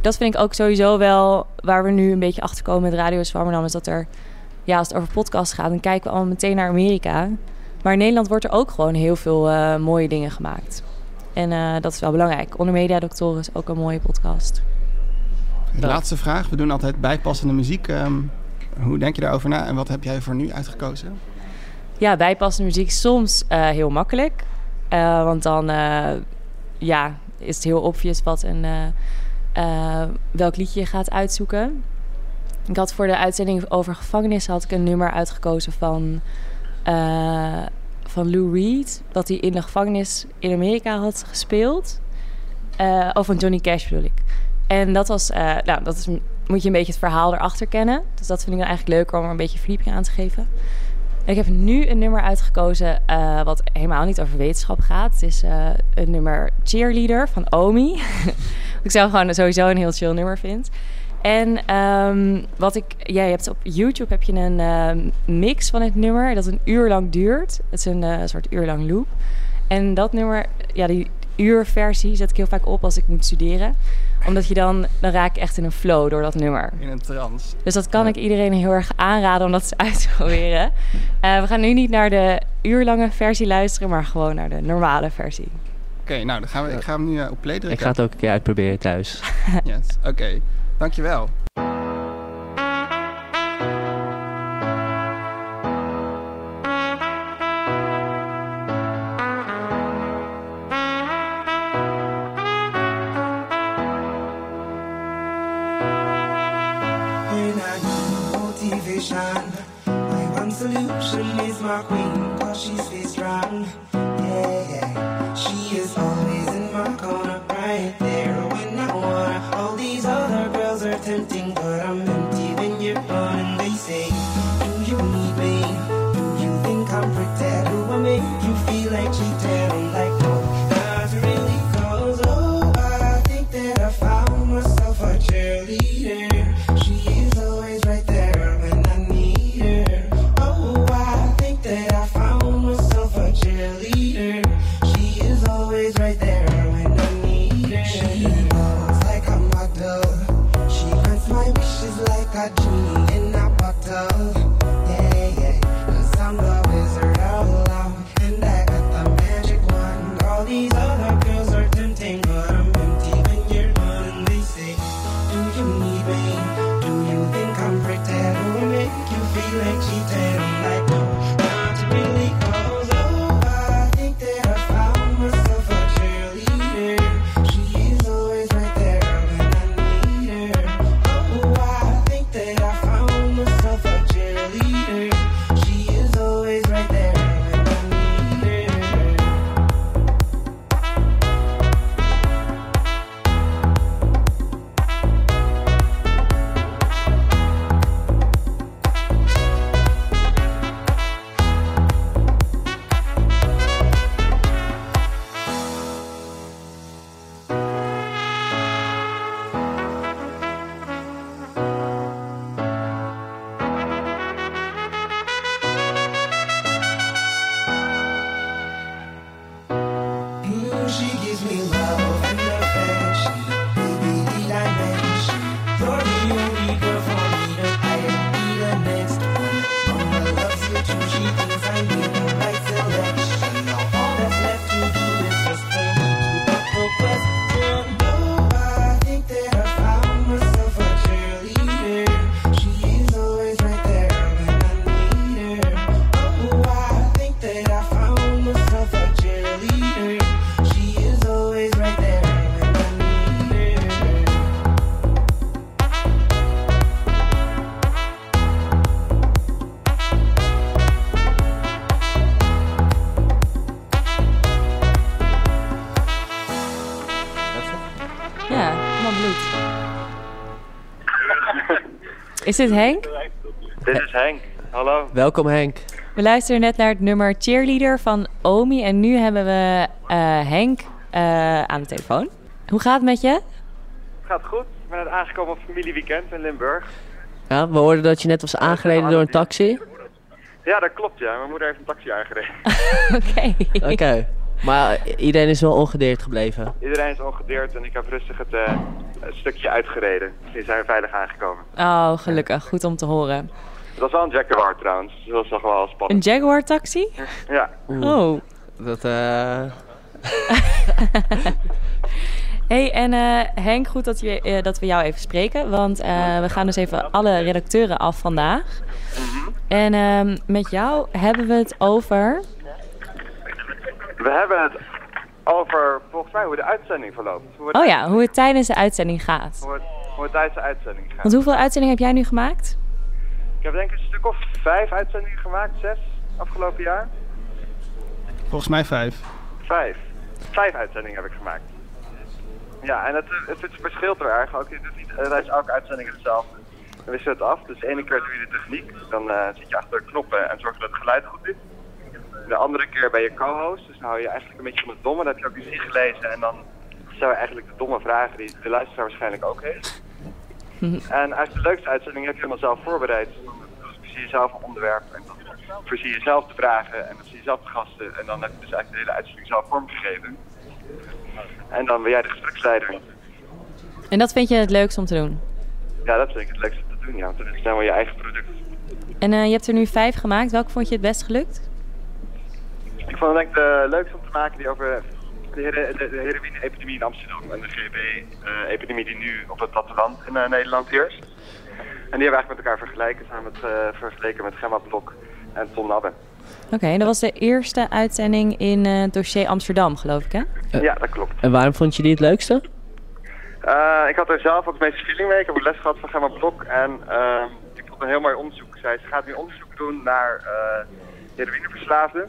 Dat vind ik ook sowieso wel waar we nu een beetje achter komen met Radio Zwammerdam. Is dat er, ja, als het over podcasts gaat, dan kijken we allemaal meteen naar Amerika. Maar in Nederland wordt er ook gewoon heel veel eh, mooie dingen gemaakt. En eh, dat is wel belangrijk. Onder Media Doctoren is ook een mooie podcast. De Laatste vraag. We doen altijd bijpassende muziek. Ehm, hoe denk je daarover na en wat heb jij voor nu uitgekozen? Ja, bijpassende muziek is soms eh, heel makkelijk. Eh, want dan eh, ja, is het heel obvious wat een, eh, eh, welk liedje je gaat uitzoeken. Ik had voor de uitzending over gevangenissen had ik een nummer uitgekozen van, eh, van Lou Reed. Dat hij in de gevangenis in Amerika had gespeeld. Eh of van Johnny Cash bedoel ik. En dat was, eh, nou, dat is, moet je een beetje het verhaal erachter kennen. Dus dat vind ik dan eigenlijk leuker om er een beetje verdieping aan te geven. En ik heb nu een nummer uitgekozen eh, wat helemaal niet over wetenschap gaat. Het is eh, een nummer Cheerleader van Omi. ik zelf gewoon sowieso een heel chill nummer vind. En ehm, wat ik... Ja, je hebt op YouTube heb je een eh, mix van het nummer dat een uur lang duurt. Het is een eh, soort uur lang loop. En dat nummer, ja, die uurversie zet ik heel vaak op als ik moet studeren. Omdat je dan, dan raak ik echt in een flow door dat nummer. In een trance. Dus dat kan ik iedereen heel erg aanraden om dat eens uit te proberen. Eh, we gaan nu niet naar de uurlange versie luisteren, maar gewoon naar de normale versie. Oké, nou dan gaan we, ik ga hem nu eh, op play drukken. Ik ga het ook een keer uitproberen thuis. Yes, oké. Dankjewel. solution is my queen. Is dit Henk? Dit is Henk. Hallo. Welkom Henk. We luisteren net naar het nummer Cheerleader van Omi. En nu hebben we eh, Henk eh, aan de telefoon. Hoe gaat het met je? Het gaat goed. Ik ben net aangekomen op familieweekend in Limburg. Ja, we hoorden dat je net was aangereden door een taxi. Ja, dat klopt ja. Mijn moeder heeft een taxi aangereden. Oké. Oké. Maar iedereen is wel ongedeerd gebleven. Iedereen is ongedeerd en ik heb rustig het eh, een stukje uitgereden. Die zijn veilig aangekomen. Oh, gelukkig. Goed om te horen. Het was wel een Jaguar trouwens. Dus dat was toch wel Een spannend. Jaguar taxi? Ja. Oh. Dat, eh... Hey, en eh, Henk, goed dat, je, eh, dat we jou even spreken. Want eh, we gaan dus even alle redacteuren af vandaag. En ehm, met jou hebben we het over... We hebben het over volgens mij hoe de uitzending verloopt. Hoe Oh ja, hoe het tijdens de uitzending gaat. Hoe het, hoe het tijdens de uitzending gaat. Want hoeveel uitzendingen heb jij nu gemaakt? Ik heb denk ik een stuk of vijf uitzendingen gemaakt. Zes afgelopen jaar. Volgens mij vijf. Vijf. Vijf uitzendingen heb ik gemaakt. Ja, en het, het, het verschilt er erg. Ook, je doet niet elke uitzending hetzelfde. We wisselen het af. Dus de ene keer doe je de techniek. Dan eh, zit je achter de knoppen en zorg dat het geluid goed is. De andere keer ben je co-host. Dus dan hou je eigenlijk een beetje van het domme. Dat heb je ook eens ingelezen. En dan stel je eigenlijk de domme vragen die de luisteraar waarschijnlijk ook heeft. En eigenlijk de leukste uitzending heb je helemaal zelf voorbereid. Dan zie je zelf een onderwerp. En dan voorzie je zelf de vragen. En dan zie je zelf de gasten. En dan heb je dus eigenlijk de hele uitzending zelf vormgegeven. En dan ben jij de gespreksleider. En dat vind je het leukste om te doen? Ja, dat vind ik het leukste om te doen. Ja, want dan is het helemaal je eigen product. En eh, je hebt er nu vijf gemaakt. Welke vond je het best gelukt? Ik vond het denk ik de leukste om te maken die over de, de, de heroïne-epidemie in Amsterdam en de GB-epidemie die nu op het platteland in eh, Nederland heerst. En die hebben we eigenlijk met elkaar vergelijken, samen met, eh, vergeleken met Gemma Blok en Tom Nabbe. Oké, en dat was de eerste uitzending in eh, het dossier Amsterdam, geloof ik, hè? ja, dat klopt. En waarom vond je die het leukste? Eh, ik had er zelf ook het meeste feeling mee. Ik heb een les gehad van Gemma Blok en ehm ik vond een heel mooi onderzoek. Zij ze gaat nu onderzoek doen naar eh heroïneverslaafden.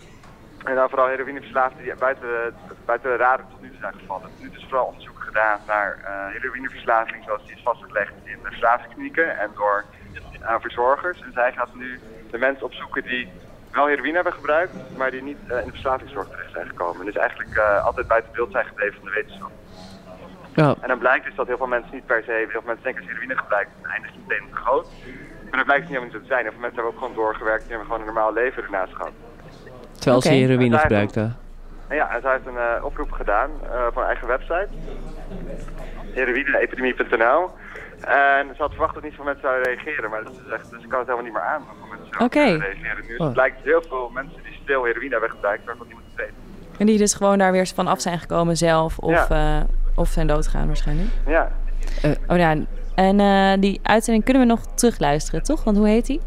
En dan vooral heroïneverslaafden die buiten, de- buiten de radar tot nu toe zijn gevallen. Nu is vooral onderzoek gedaan naar eh heroïneverslaving zoals die is vastgelegd in de verslavingsklinieken en door eh, verzorgers. En zij gaat nu de mensen opzoeken die wel heroïne hebben gebruikt, maar die niet eh, in de verslavingszorg terecht zijn gekomen. Dus eigenlijk altijd buiten beeld zijn gebleven van de wetenschap. Ja. En dan blijkt dus dat heel veel mensen niet per se, heel veel mensen denken als heroïne gebruikt, dan eindigt meteen te groot. Maar dat blijkt niet helemaal niet zo te zijn. Heel veel mensen hebben ook gewoon doorgewerkt en hebben gewoon een normaal leven ernaast gehad. Terwijl ze Oké. heroïne gebruikte. Ja, en zij heeft een eh, oproep gedaan eh, voor haar eigen website. heroïneepidemie.nl En ze had verwacht dat niet veel mensen zouden reageren, maar dat is echt, dus ik kan het helemaal niet meer aan. hoeveel mensen Oké. reageren. Nu Oh. het blijkt heel veel mensen die stil heroïne hebben gebruikt, waarvan niemand het weet. En die dus gewoon daar weer van af zijn gekomen zelf of, eh, of zijn doodgegaan waarschijnlijk. Ja, Oh ja, en eh, die uitzending kunnen we nog terugluisteren, toch? Want hoe heet die?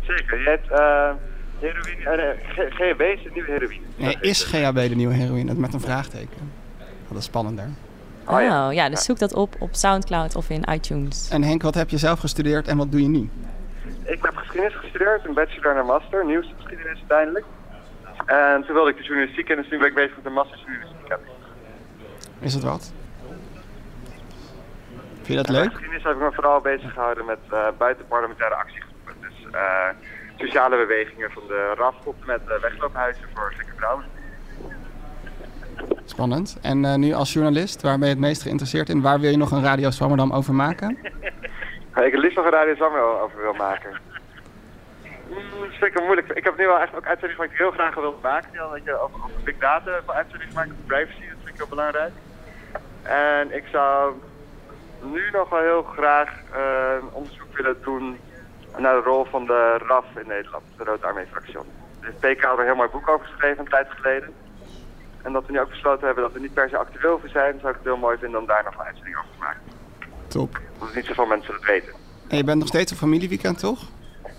zeker. Je hebt eh heroïne, eh, nee, GHB is de nieuwe heroïne. Nee, is GHB de nieuwe heroïne? Met een vraagteken. Dat is spannender. Oh ja, dus zoek dat op op Soundcloud of in iTunes. En Henk, wat heb je zelf gestudeerd en wat doe je nu? Ik heb geschiedenis gestudeerd, een bachelor en een master, nieuwsgeschiedenis uiteindelijk. En toen wilde ik de journalistiek in, dus nu ben ik bezig met een master journalistiek. Is het wat? Vind je dat En leuk? geschiedenis heb ik me vooral bezig gehouden met eh, buitenparlementaire actiegroepen. Dus eh, sociale bewegingen van de RAF tot met eh, wegloophuizen voor gekke vrouwen. Spannend. En eh, nu als journalist, waar ben je het meest geïnteresseerd in? Waar wil je nog een Radio Swammerdam over maken? Ik het liefst nog een radio Samuel over wil maken. Mm, dat vind ik wel moeilijk. Ik heb nu wel echt ook uitzendingen waar ik heel graag wil maken. Die al, weet je, over, over big data voor uitzendingen maken, over privacy, dat vind ik heel belangrijk. En ik zou nu nog wel heel graag eh, een onderzoek willen doen naar de rol van de RAF in Nederland, de Rode Armee Fractie. De PK had er een heel mooi boek over geschreven een tijd geleden. En dat we nu ook besloten hebben dat we niet per se actueel over zijn, zou ik het heel mooi vinden om daar nog een uitzending over te maken. Top. Omdat niet zoveel mensen het weten. En je bent nog steeds een familieweekend, toch?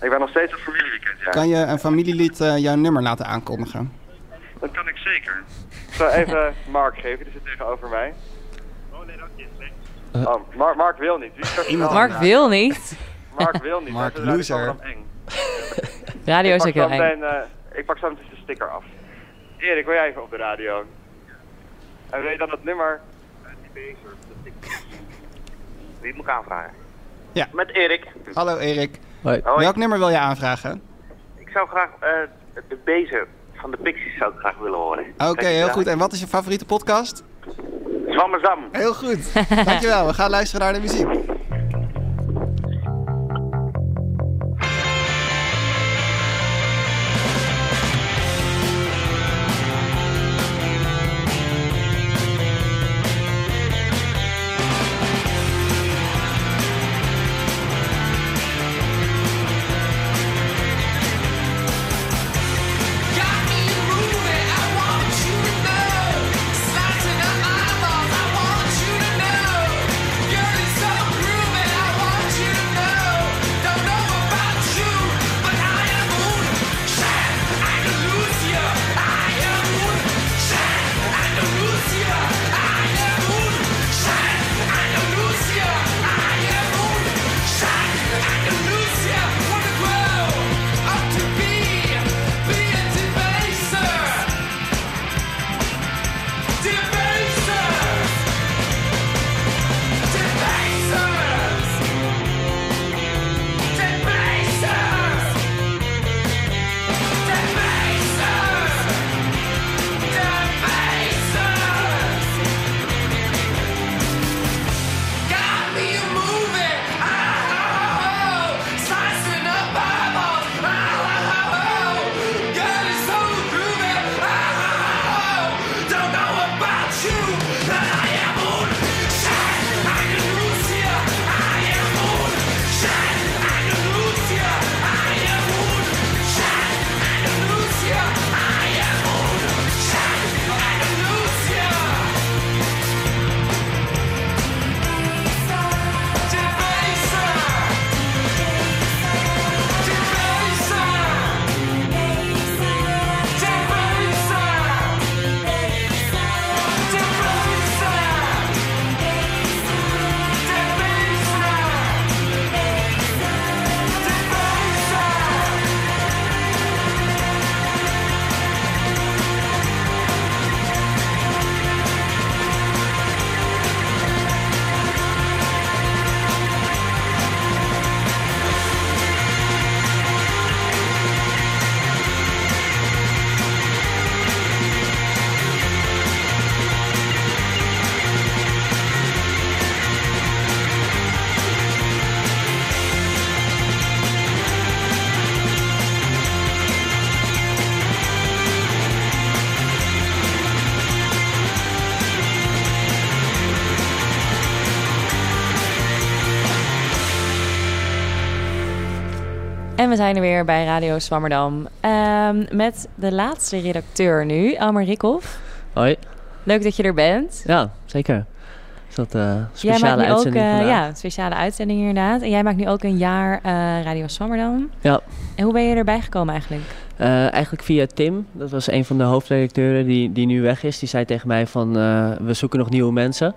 Ik ben nog steeds op familieweekend, ja. Kan je een familielid eh, jouw nummer laten aankondigen? Dat kan ik zeker. Ik zal even Mark geven, die zit tegenover mij. Oh nee, dat is niet. Oh, Mark, Mark wil niet. Mark wil niet. Mark wil niet. Mark radio loser. Eng. Radio is ik ook pak heel zo eng. eh, Ik pak zo meteen de sticker af. Erik, wil jij even op de radio? En je dan dat nummer? Wie moet ik aanvragen? Ja. Met Erik. Hallo Erik. Hoi. Welk nummer wil je aanvragen? Ik zou graag eh, de deze van de Pixies zou ik graag willen horen. Oké, heel goed. En wat is je favoriete podcast? Zwammezam. Heel goed. Dankjewel. We gaan luisteren naar de muziek. We zijn er weer bij Radio Zwammerdam. Ehm, met de laatste redacteur nu, Elmer Rikhoff. Hoi. Leuk dat je er bent. Ja, zeker. Is dat eh speciale nu ook uitzending eh, vandaag? ja, speciale uitzending inderdaad. En jij maakt nu ook een jaar eh, Radio Zwammerdam. Ja. En hoe ben je erbij gekomen eigenlijk? Eigenlijk via Tim. Dat was een van de hoofdredacteuren die, die nu weg is. Die zei tegen mij van we zoeken nog nieuwe mensen.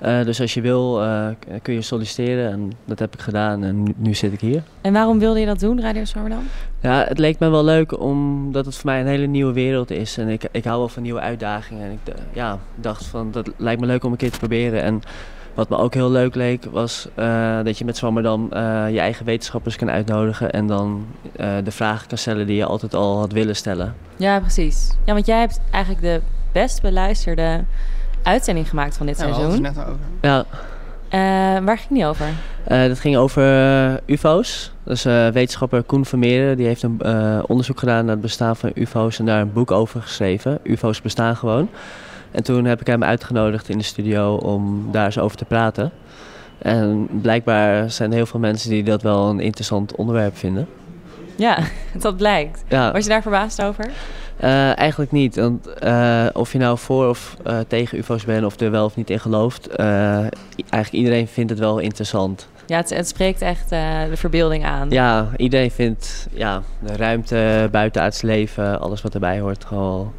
Eh, dus als je wil eh, kun je solliciteren. En dat heb ik gedaan en nu, nu zit ik hier. En waarom wilde je dat doen, Radio Zwammerdam? Ja, het leek me wel leuk omdat het voor mij een hele nieuwe wereld is. En ik, ik hou wel van nieuwe uitdagingen. En ik d- ja, dacht van dat lijkt me leuk om een keer te proberen. En wat me ook heel leuk leek was eh, dat je met Zwammerdam eh, je eigen wetenschappers kan uitnodigen. En dan eh, de vragen kan stellen die je altijd al had willen stellen. Ja, precies. Ja, want jij hebt eigenlijk de best beluisterde uitzending gemaakt van dit Ja, seizoen. het net over. Ja, Eh, waar ging die over? Eh, dat ging over eh, UFO's. Dus eh, wetenschapper Koen Vermeeren die heeft een eh, onderzoek gedaan naar het bestaan van UFO's en daar een boek over geschreven. UFO's bestaan gewoon. En toen heb ik hem uitgenodigd in de studio om daar eens over te praten. En blijkbaar zijn er heel veel mensen die dat wel een interessant onderwerp vinden. Ja, dat blijkt. Ja. Was je daar verbaasd over? Eh, eigenlijk niet. Want eh, of je nou voor of eh, tegen UFO's bent of er wel of niet in gelooft, eh, eigenlijk iedereen vindt het wel interessant. Ja, het, het spreekt echt eh, de verbeelding aan. Ja, iedereen vindt ja, de ruimte, buitenaards leven, alles wat erbij hoort, gewoon.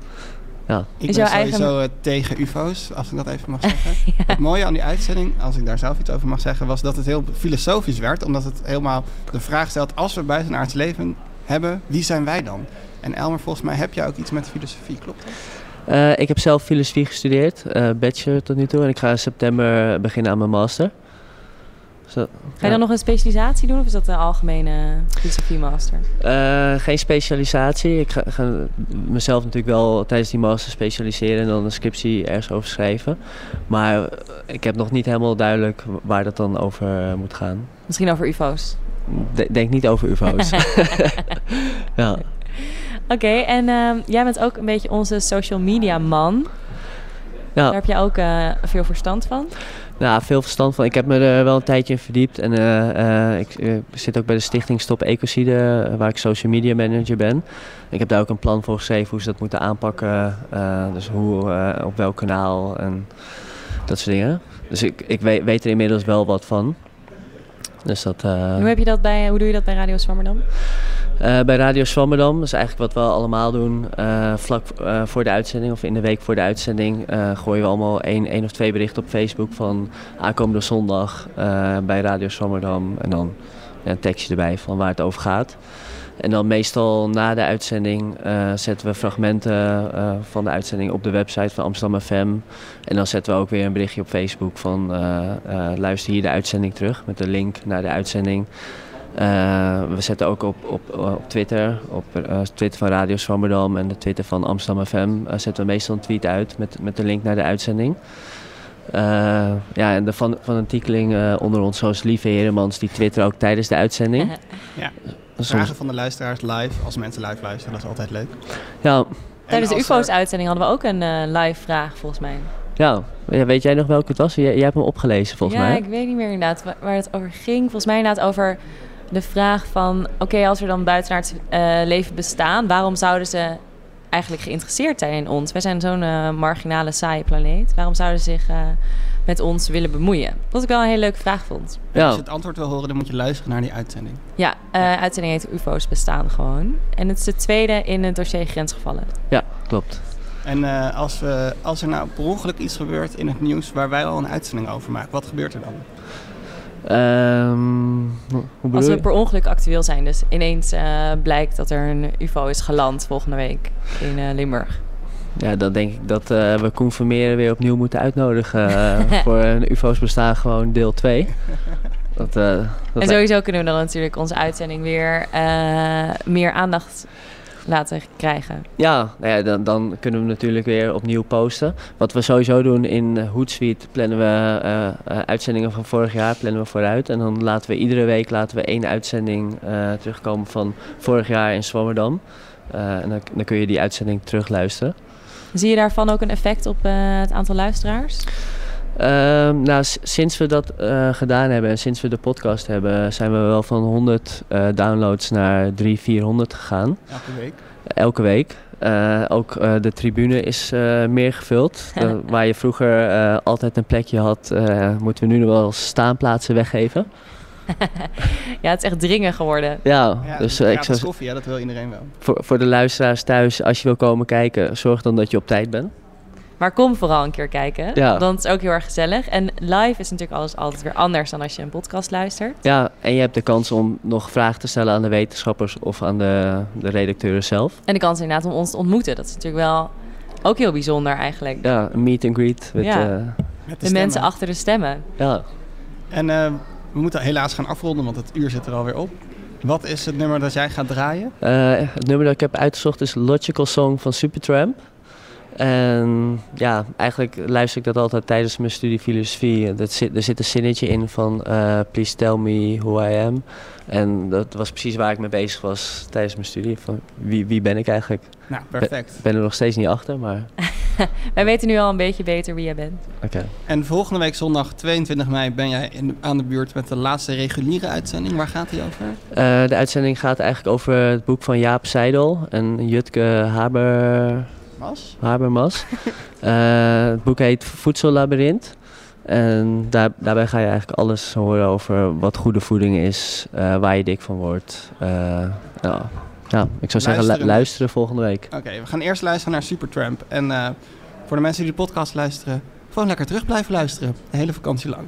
Ja. Ik Is ben eigen- sowieso tegen ufo's, als ik dat even mag zeggen. Het mooie aan die uitzending, als ik daar zelf iets over mag zeggen, was dat het heel filosofisch werd. Omdat het helemaal de vraag stelt, als we buitenaards leven hebben, wie zijn wij dan? En Elmer, volgens mij heb jij ook iets met filosofie, klopt dat? Eh, ik heb zelf filosofie gestudeerd, eh, bachelor tot nu toe. En ik ga in september beginnen aan mijn master. Zo, Ga je dan nog een specialisatie doen of is dat een algemene filosofie master? Eh, geen specialisatie. Ik ga, ga mezelf natuurlijk wel tijdens die master specialiseren en dan een scriptie ergens over schrijven. Maar ik heb nog niet helemaal duidelijk waar dat dan over moet gaan. Misschien over UFO's. De- denk niet over UFO's. ja. Oké, en ehm, jij bent ook een beetje onze social media man. Ja. Daar heb je ook eh, veel verstand van. Nou, veel verstand van. Ik heb me er wel een tijdje in verdiept. En eh, eh, ik eh, zit ook bij de stichting Stop Ecocide, eh, waar ik social media manager ben. Ik heb daar ook een plan voor geschreven hoe ze dat moeten aanpakken. eh, dus hoe, eh, op welk kanaal en dat soort dingen. Dus ik, ik weet, weet er inmiddels wel wat van. Dus dat... eh, Hoe, heb je dat bij, hoe doe je dat bij Radio Zwammerdam? eh, bij Radio Swammerdam, dat is eigenlijk wat we allemaal doen. eh, vlak voor de uitzending of in de week voor de uitzending gooien we allemaal één, één of twee berichten op Facebook van aankomende zondag bij Radio Swammerdam. En dan een tekstje erbij van waar het over gaat. En dan meestal na de uitzending eh, zetten we fragmenten eh, van de uitzending op de website van Amsterdam FM. En dan zetten we ook weer een berichtje op Facebook van eh, luister hier de uitzending terug met de link naar de uitzending. We zetten ook op, op, op Twitter, op Twitter van Radio Zwammerdam en de Twitter van Amsterdam FM, zetten we meestal een tweet uit met, met de link naar de uitzending. Ja, en de van, van een onder ons, zoals Lieve Heremans, die twitteren ook tijdens de uitzending. Ja. Soms- Vragen van de luisteraars live, als mensen live luisteren, dat is altijd leuk. Ja, Tijdens de er- UFO's-uitzending hadden we ook een eh, live vraag, volgens mij. ja. Ja, weet jij nog welke het was? Jij, jij hebt hem opgelezen volgens ja, mij. ik weet niet meer inderdaad wa- waar het over ging. Volgens mij inderdaad over de vraag van... oké, als er dan buitenaards eh, leven bestaan... waarom zouden ze eigenlijk geïnteresseerd zijn in ons? Wij zijn zo'n eh, marginale, saaie planeet. Waarom zouden ze zich eh, met ons willen bemoeien? Wat ik wel een hele leuke vraag vond. En Als je het antwoord wil horen, dan moet je luisteren naar die uitzending. Ja, eh uitzending heet UFO's bestaan gewoon. En het is de tweede in het dossier grensgevallen. Ja, klopt. En eh, als, we, als er nou per ongeluk iets gebeurt in het nieuws waar wij al een uitzending over maken, wat gebeurt er dan? Ehm, hoe Als we per ongeluk actueel zijn. Dus ineens eh, blijkt dat er een UFO is geland volgende week in eh, Limburg. Ja, dan denk ik dat eh, we Koen Vermeer weer opnieuw moeten uitnodigen eh, voor een UFO's bestaan gewoon deel 2. Dat, eh, dat En sowieso kunnen we dan natuurlijk onze uitzending weer meer aandacht laten krijgen. Ja, nou ja dan, dan kunnen we natuurlijk weer opnieuw posten. Wat we sowieso doen in Hootsuite plannen we uitzendingen van vorig jaar plannen we vooruit. En dan laten we iedere week laten we één uitzending terugkomen van vorig jaar in Zwammerdam. En dan, dan kun je die uitzending terugluisteren. Zie je daarvan ook een effect op eh, het aantal luisteraars? Ehm, nou, sinds we dat eh, gedaan hebben en sinds we de podcast hebben, zijn we wel van 100 eh, downloads naar 300, 400 gegaan. Elke week. Elke week. Eh, ook eh, de tribune is eh, meer gevuld. Dan- waar je vroeger eh, altijd een plekje had, eh, moeten we nu nog wel staanplaatsen weggeven. Ja, het is echt dringen geworden. Ja, Ja, dus eh, ik zou koffie, ja, dat wil iedereen wel. voor, voor de luisteraars thuis, als je wil komen kijken, zorg dan dat je op tijd bent. Maar kom vooral een keer kijken. Ja. Want het is ook heel erg gezellig. En live is natuurlijk alles altijd weer anders dan als je een podcast luistert. Ja, en je hebt de kans om nog vragen te stellen aan de wetenschappers of aan de, de redacteuren zelf. En de kans inderdaad om ons te ontmoeten. Dat is natuurlijk wel ook heel bijzonder eigenlijk. Ja, een meet and greet. Met, Ja. eh, de mensen achter de stemmen. ja. En eh, we moeten helaas gaan afronden, want het uur zit er alweer op. Wat is het nummer dat jij gaat draaien? Eh, het nummer dat ik heb uitgezocht is Logical Song van Supertramp. En ja, eigenlijk luister ik dat altijd tijdens mijn studie filosofie. Dat zit, er zit een zinnetje in van eh, Please tell me who I am. En dat was precies waar ik mee bezig was tijdens mijn studie. Van wie, wie ben ik eigenlijk? Nou, perfect. Ik ben er nog steeds niet achter, maar Wij weten nu al een beetje beter wie jij bent. oké. En volgende week zondag 22 mei ben jij in, aan de buurt met de laatste reguliere uitzending. Waar gaat die over? Eh, de uitzending gaat eigenlijk over het boek van Jaap Seidel en Jutke Haber... Mas? Habermas. Eh, het boek heet Voedsellabyrinth. En daar, daarbij ga je eigenlijk alles horen over wat goede voeding is, eh, waar je dik van wordt. Eh, nou, ja, ik zou zeggen, lu- Luisteren. luisteren volgende week. Oké, we gaan eerst luisteren naar Supertramp. En eh, voor de mensen die de podcast luisteren, gewoon lekker terug blijven luisteren. De hele vakantie lang.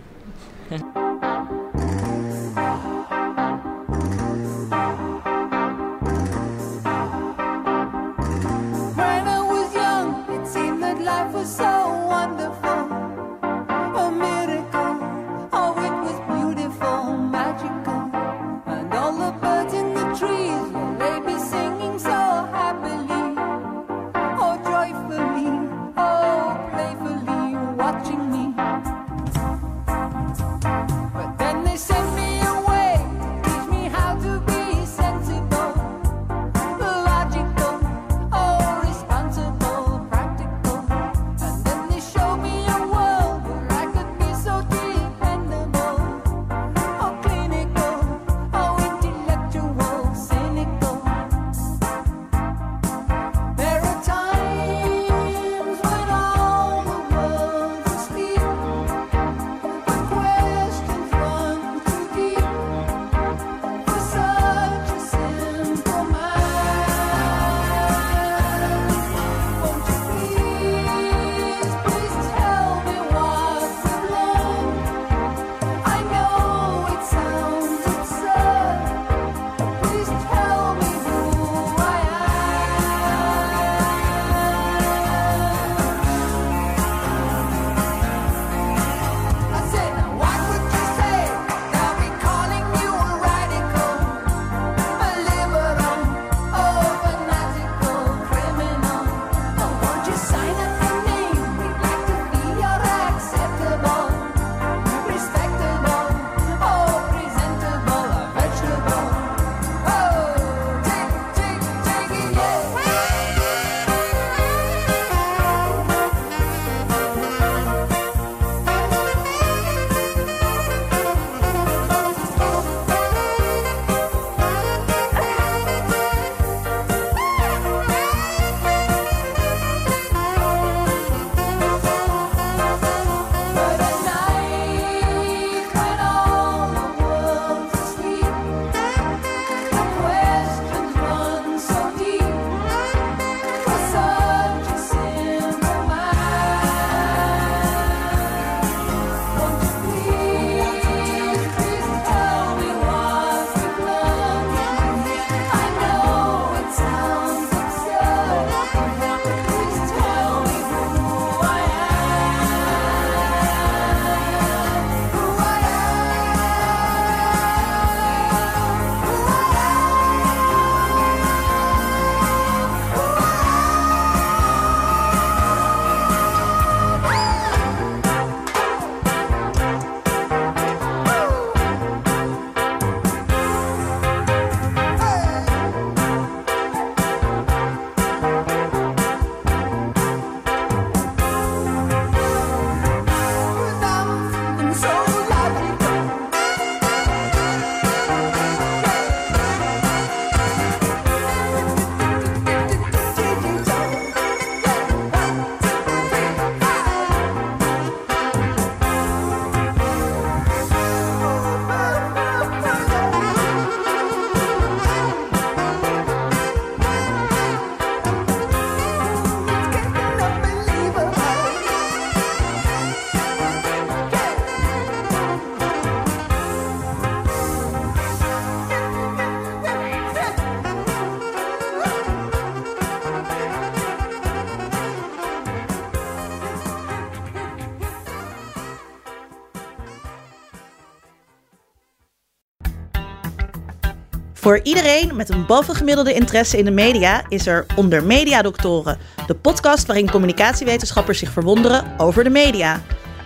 Voor iedereen met een bovengemiddelde interesse in de media is er Onder Mediadoktoren, de podcast waarin communicatiewetenschappers zich verwonderen over de media.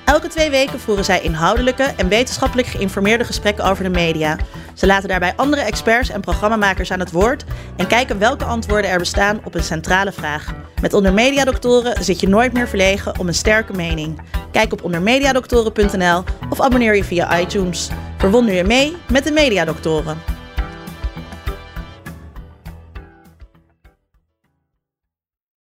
Elke twee weken voeren zij inhoudelijke en wetenschappelijk geïnformeerde gesprekken over de media. Ze laten daarbij andere experts en programmamakers aan het woord en kijken welke antwoorden er bestaan op een centrale vraag. Met Onder Mediadoktoren zit je nooit meer verlegen om een sterke mening. Kijk op ondermediadoktoren.nl of abonneer je via iTunes. Verwonder je mee met de Mediadoktoren.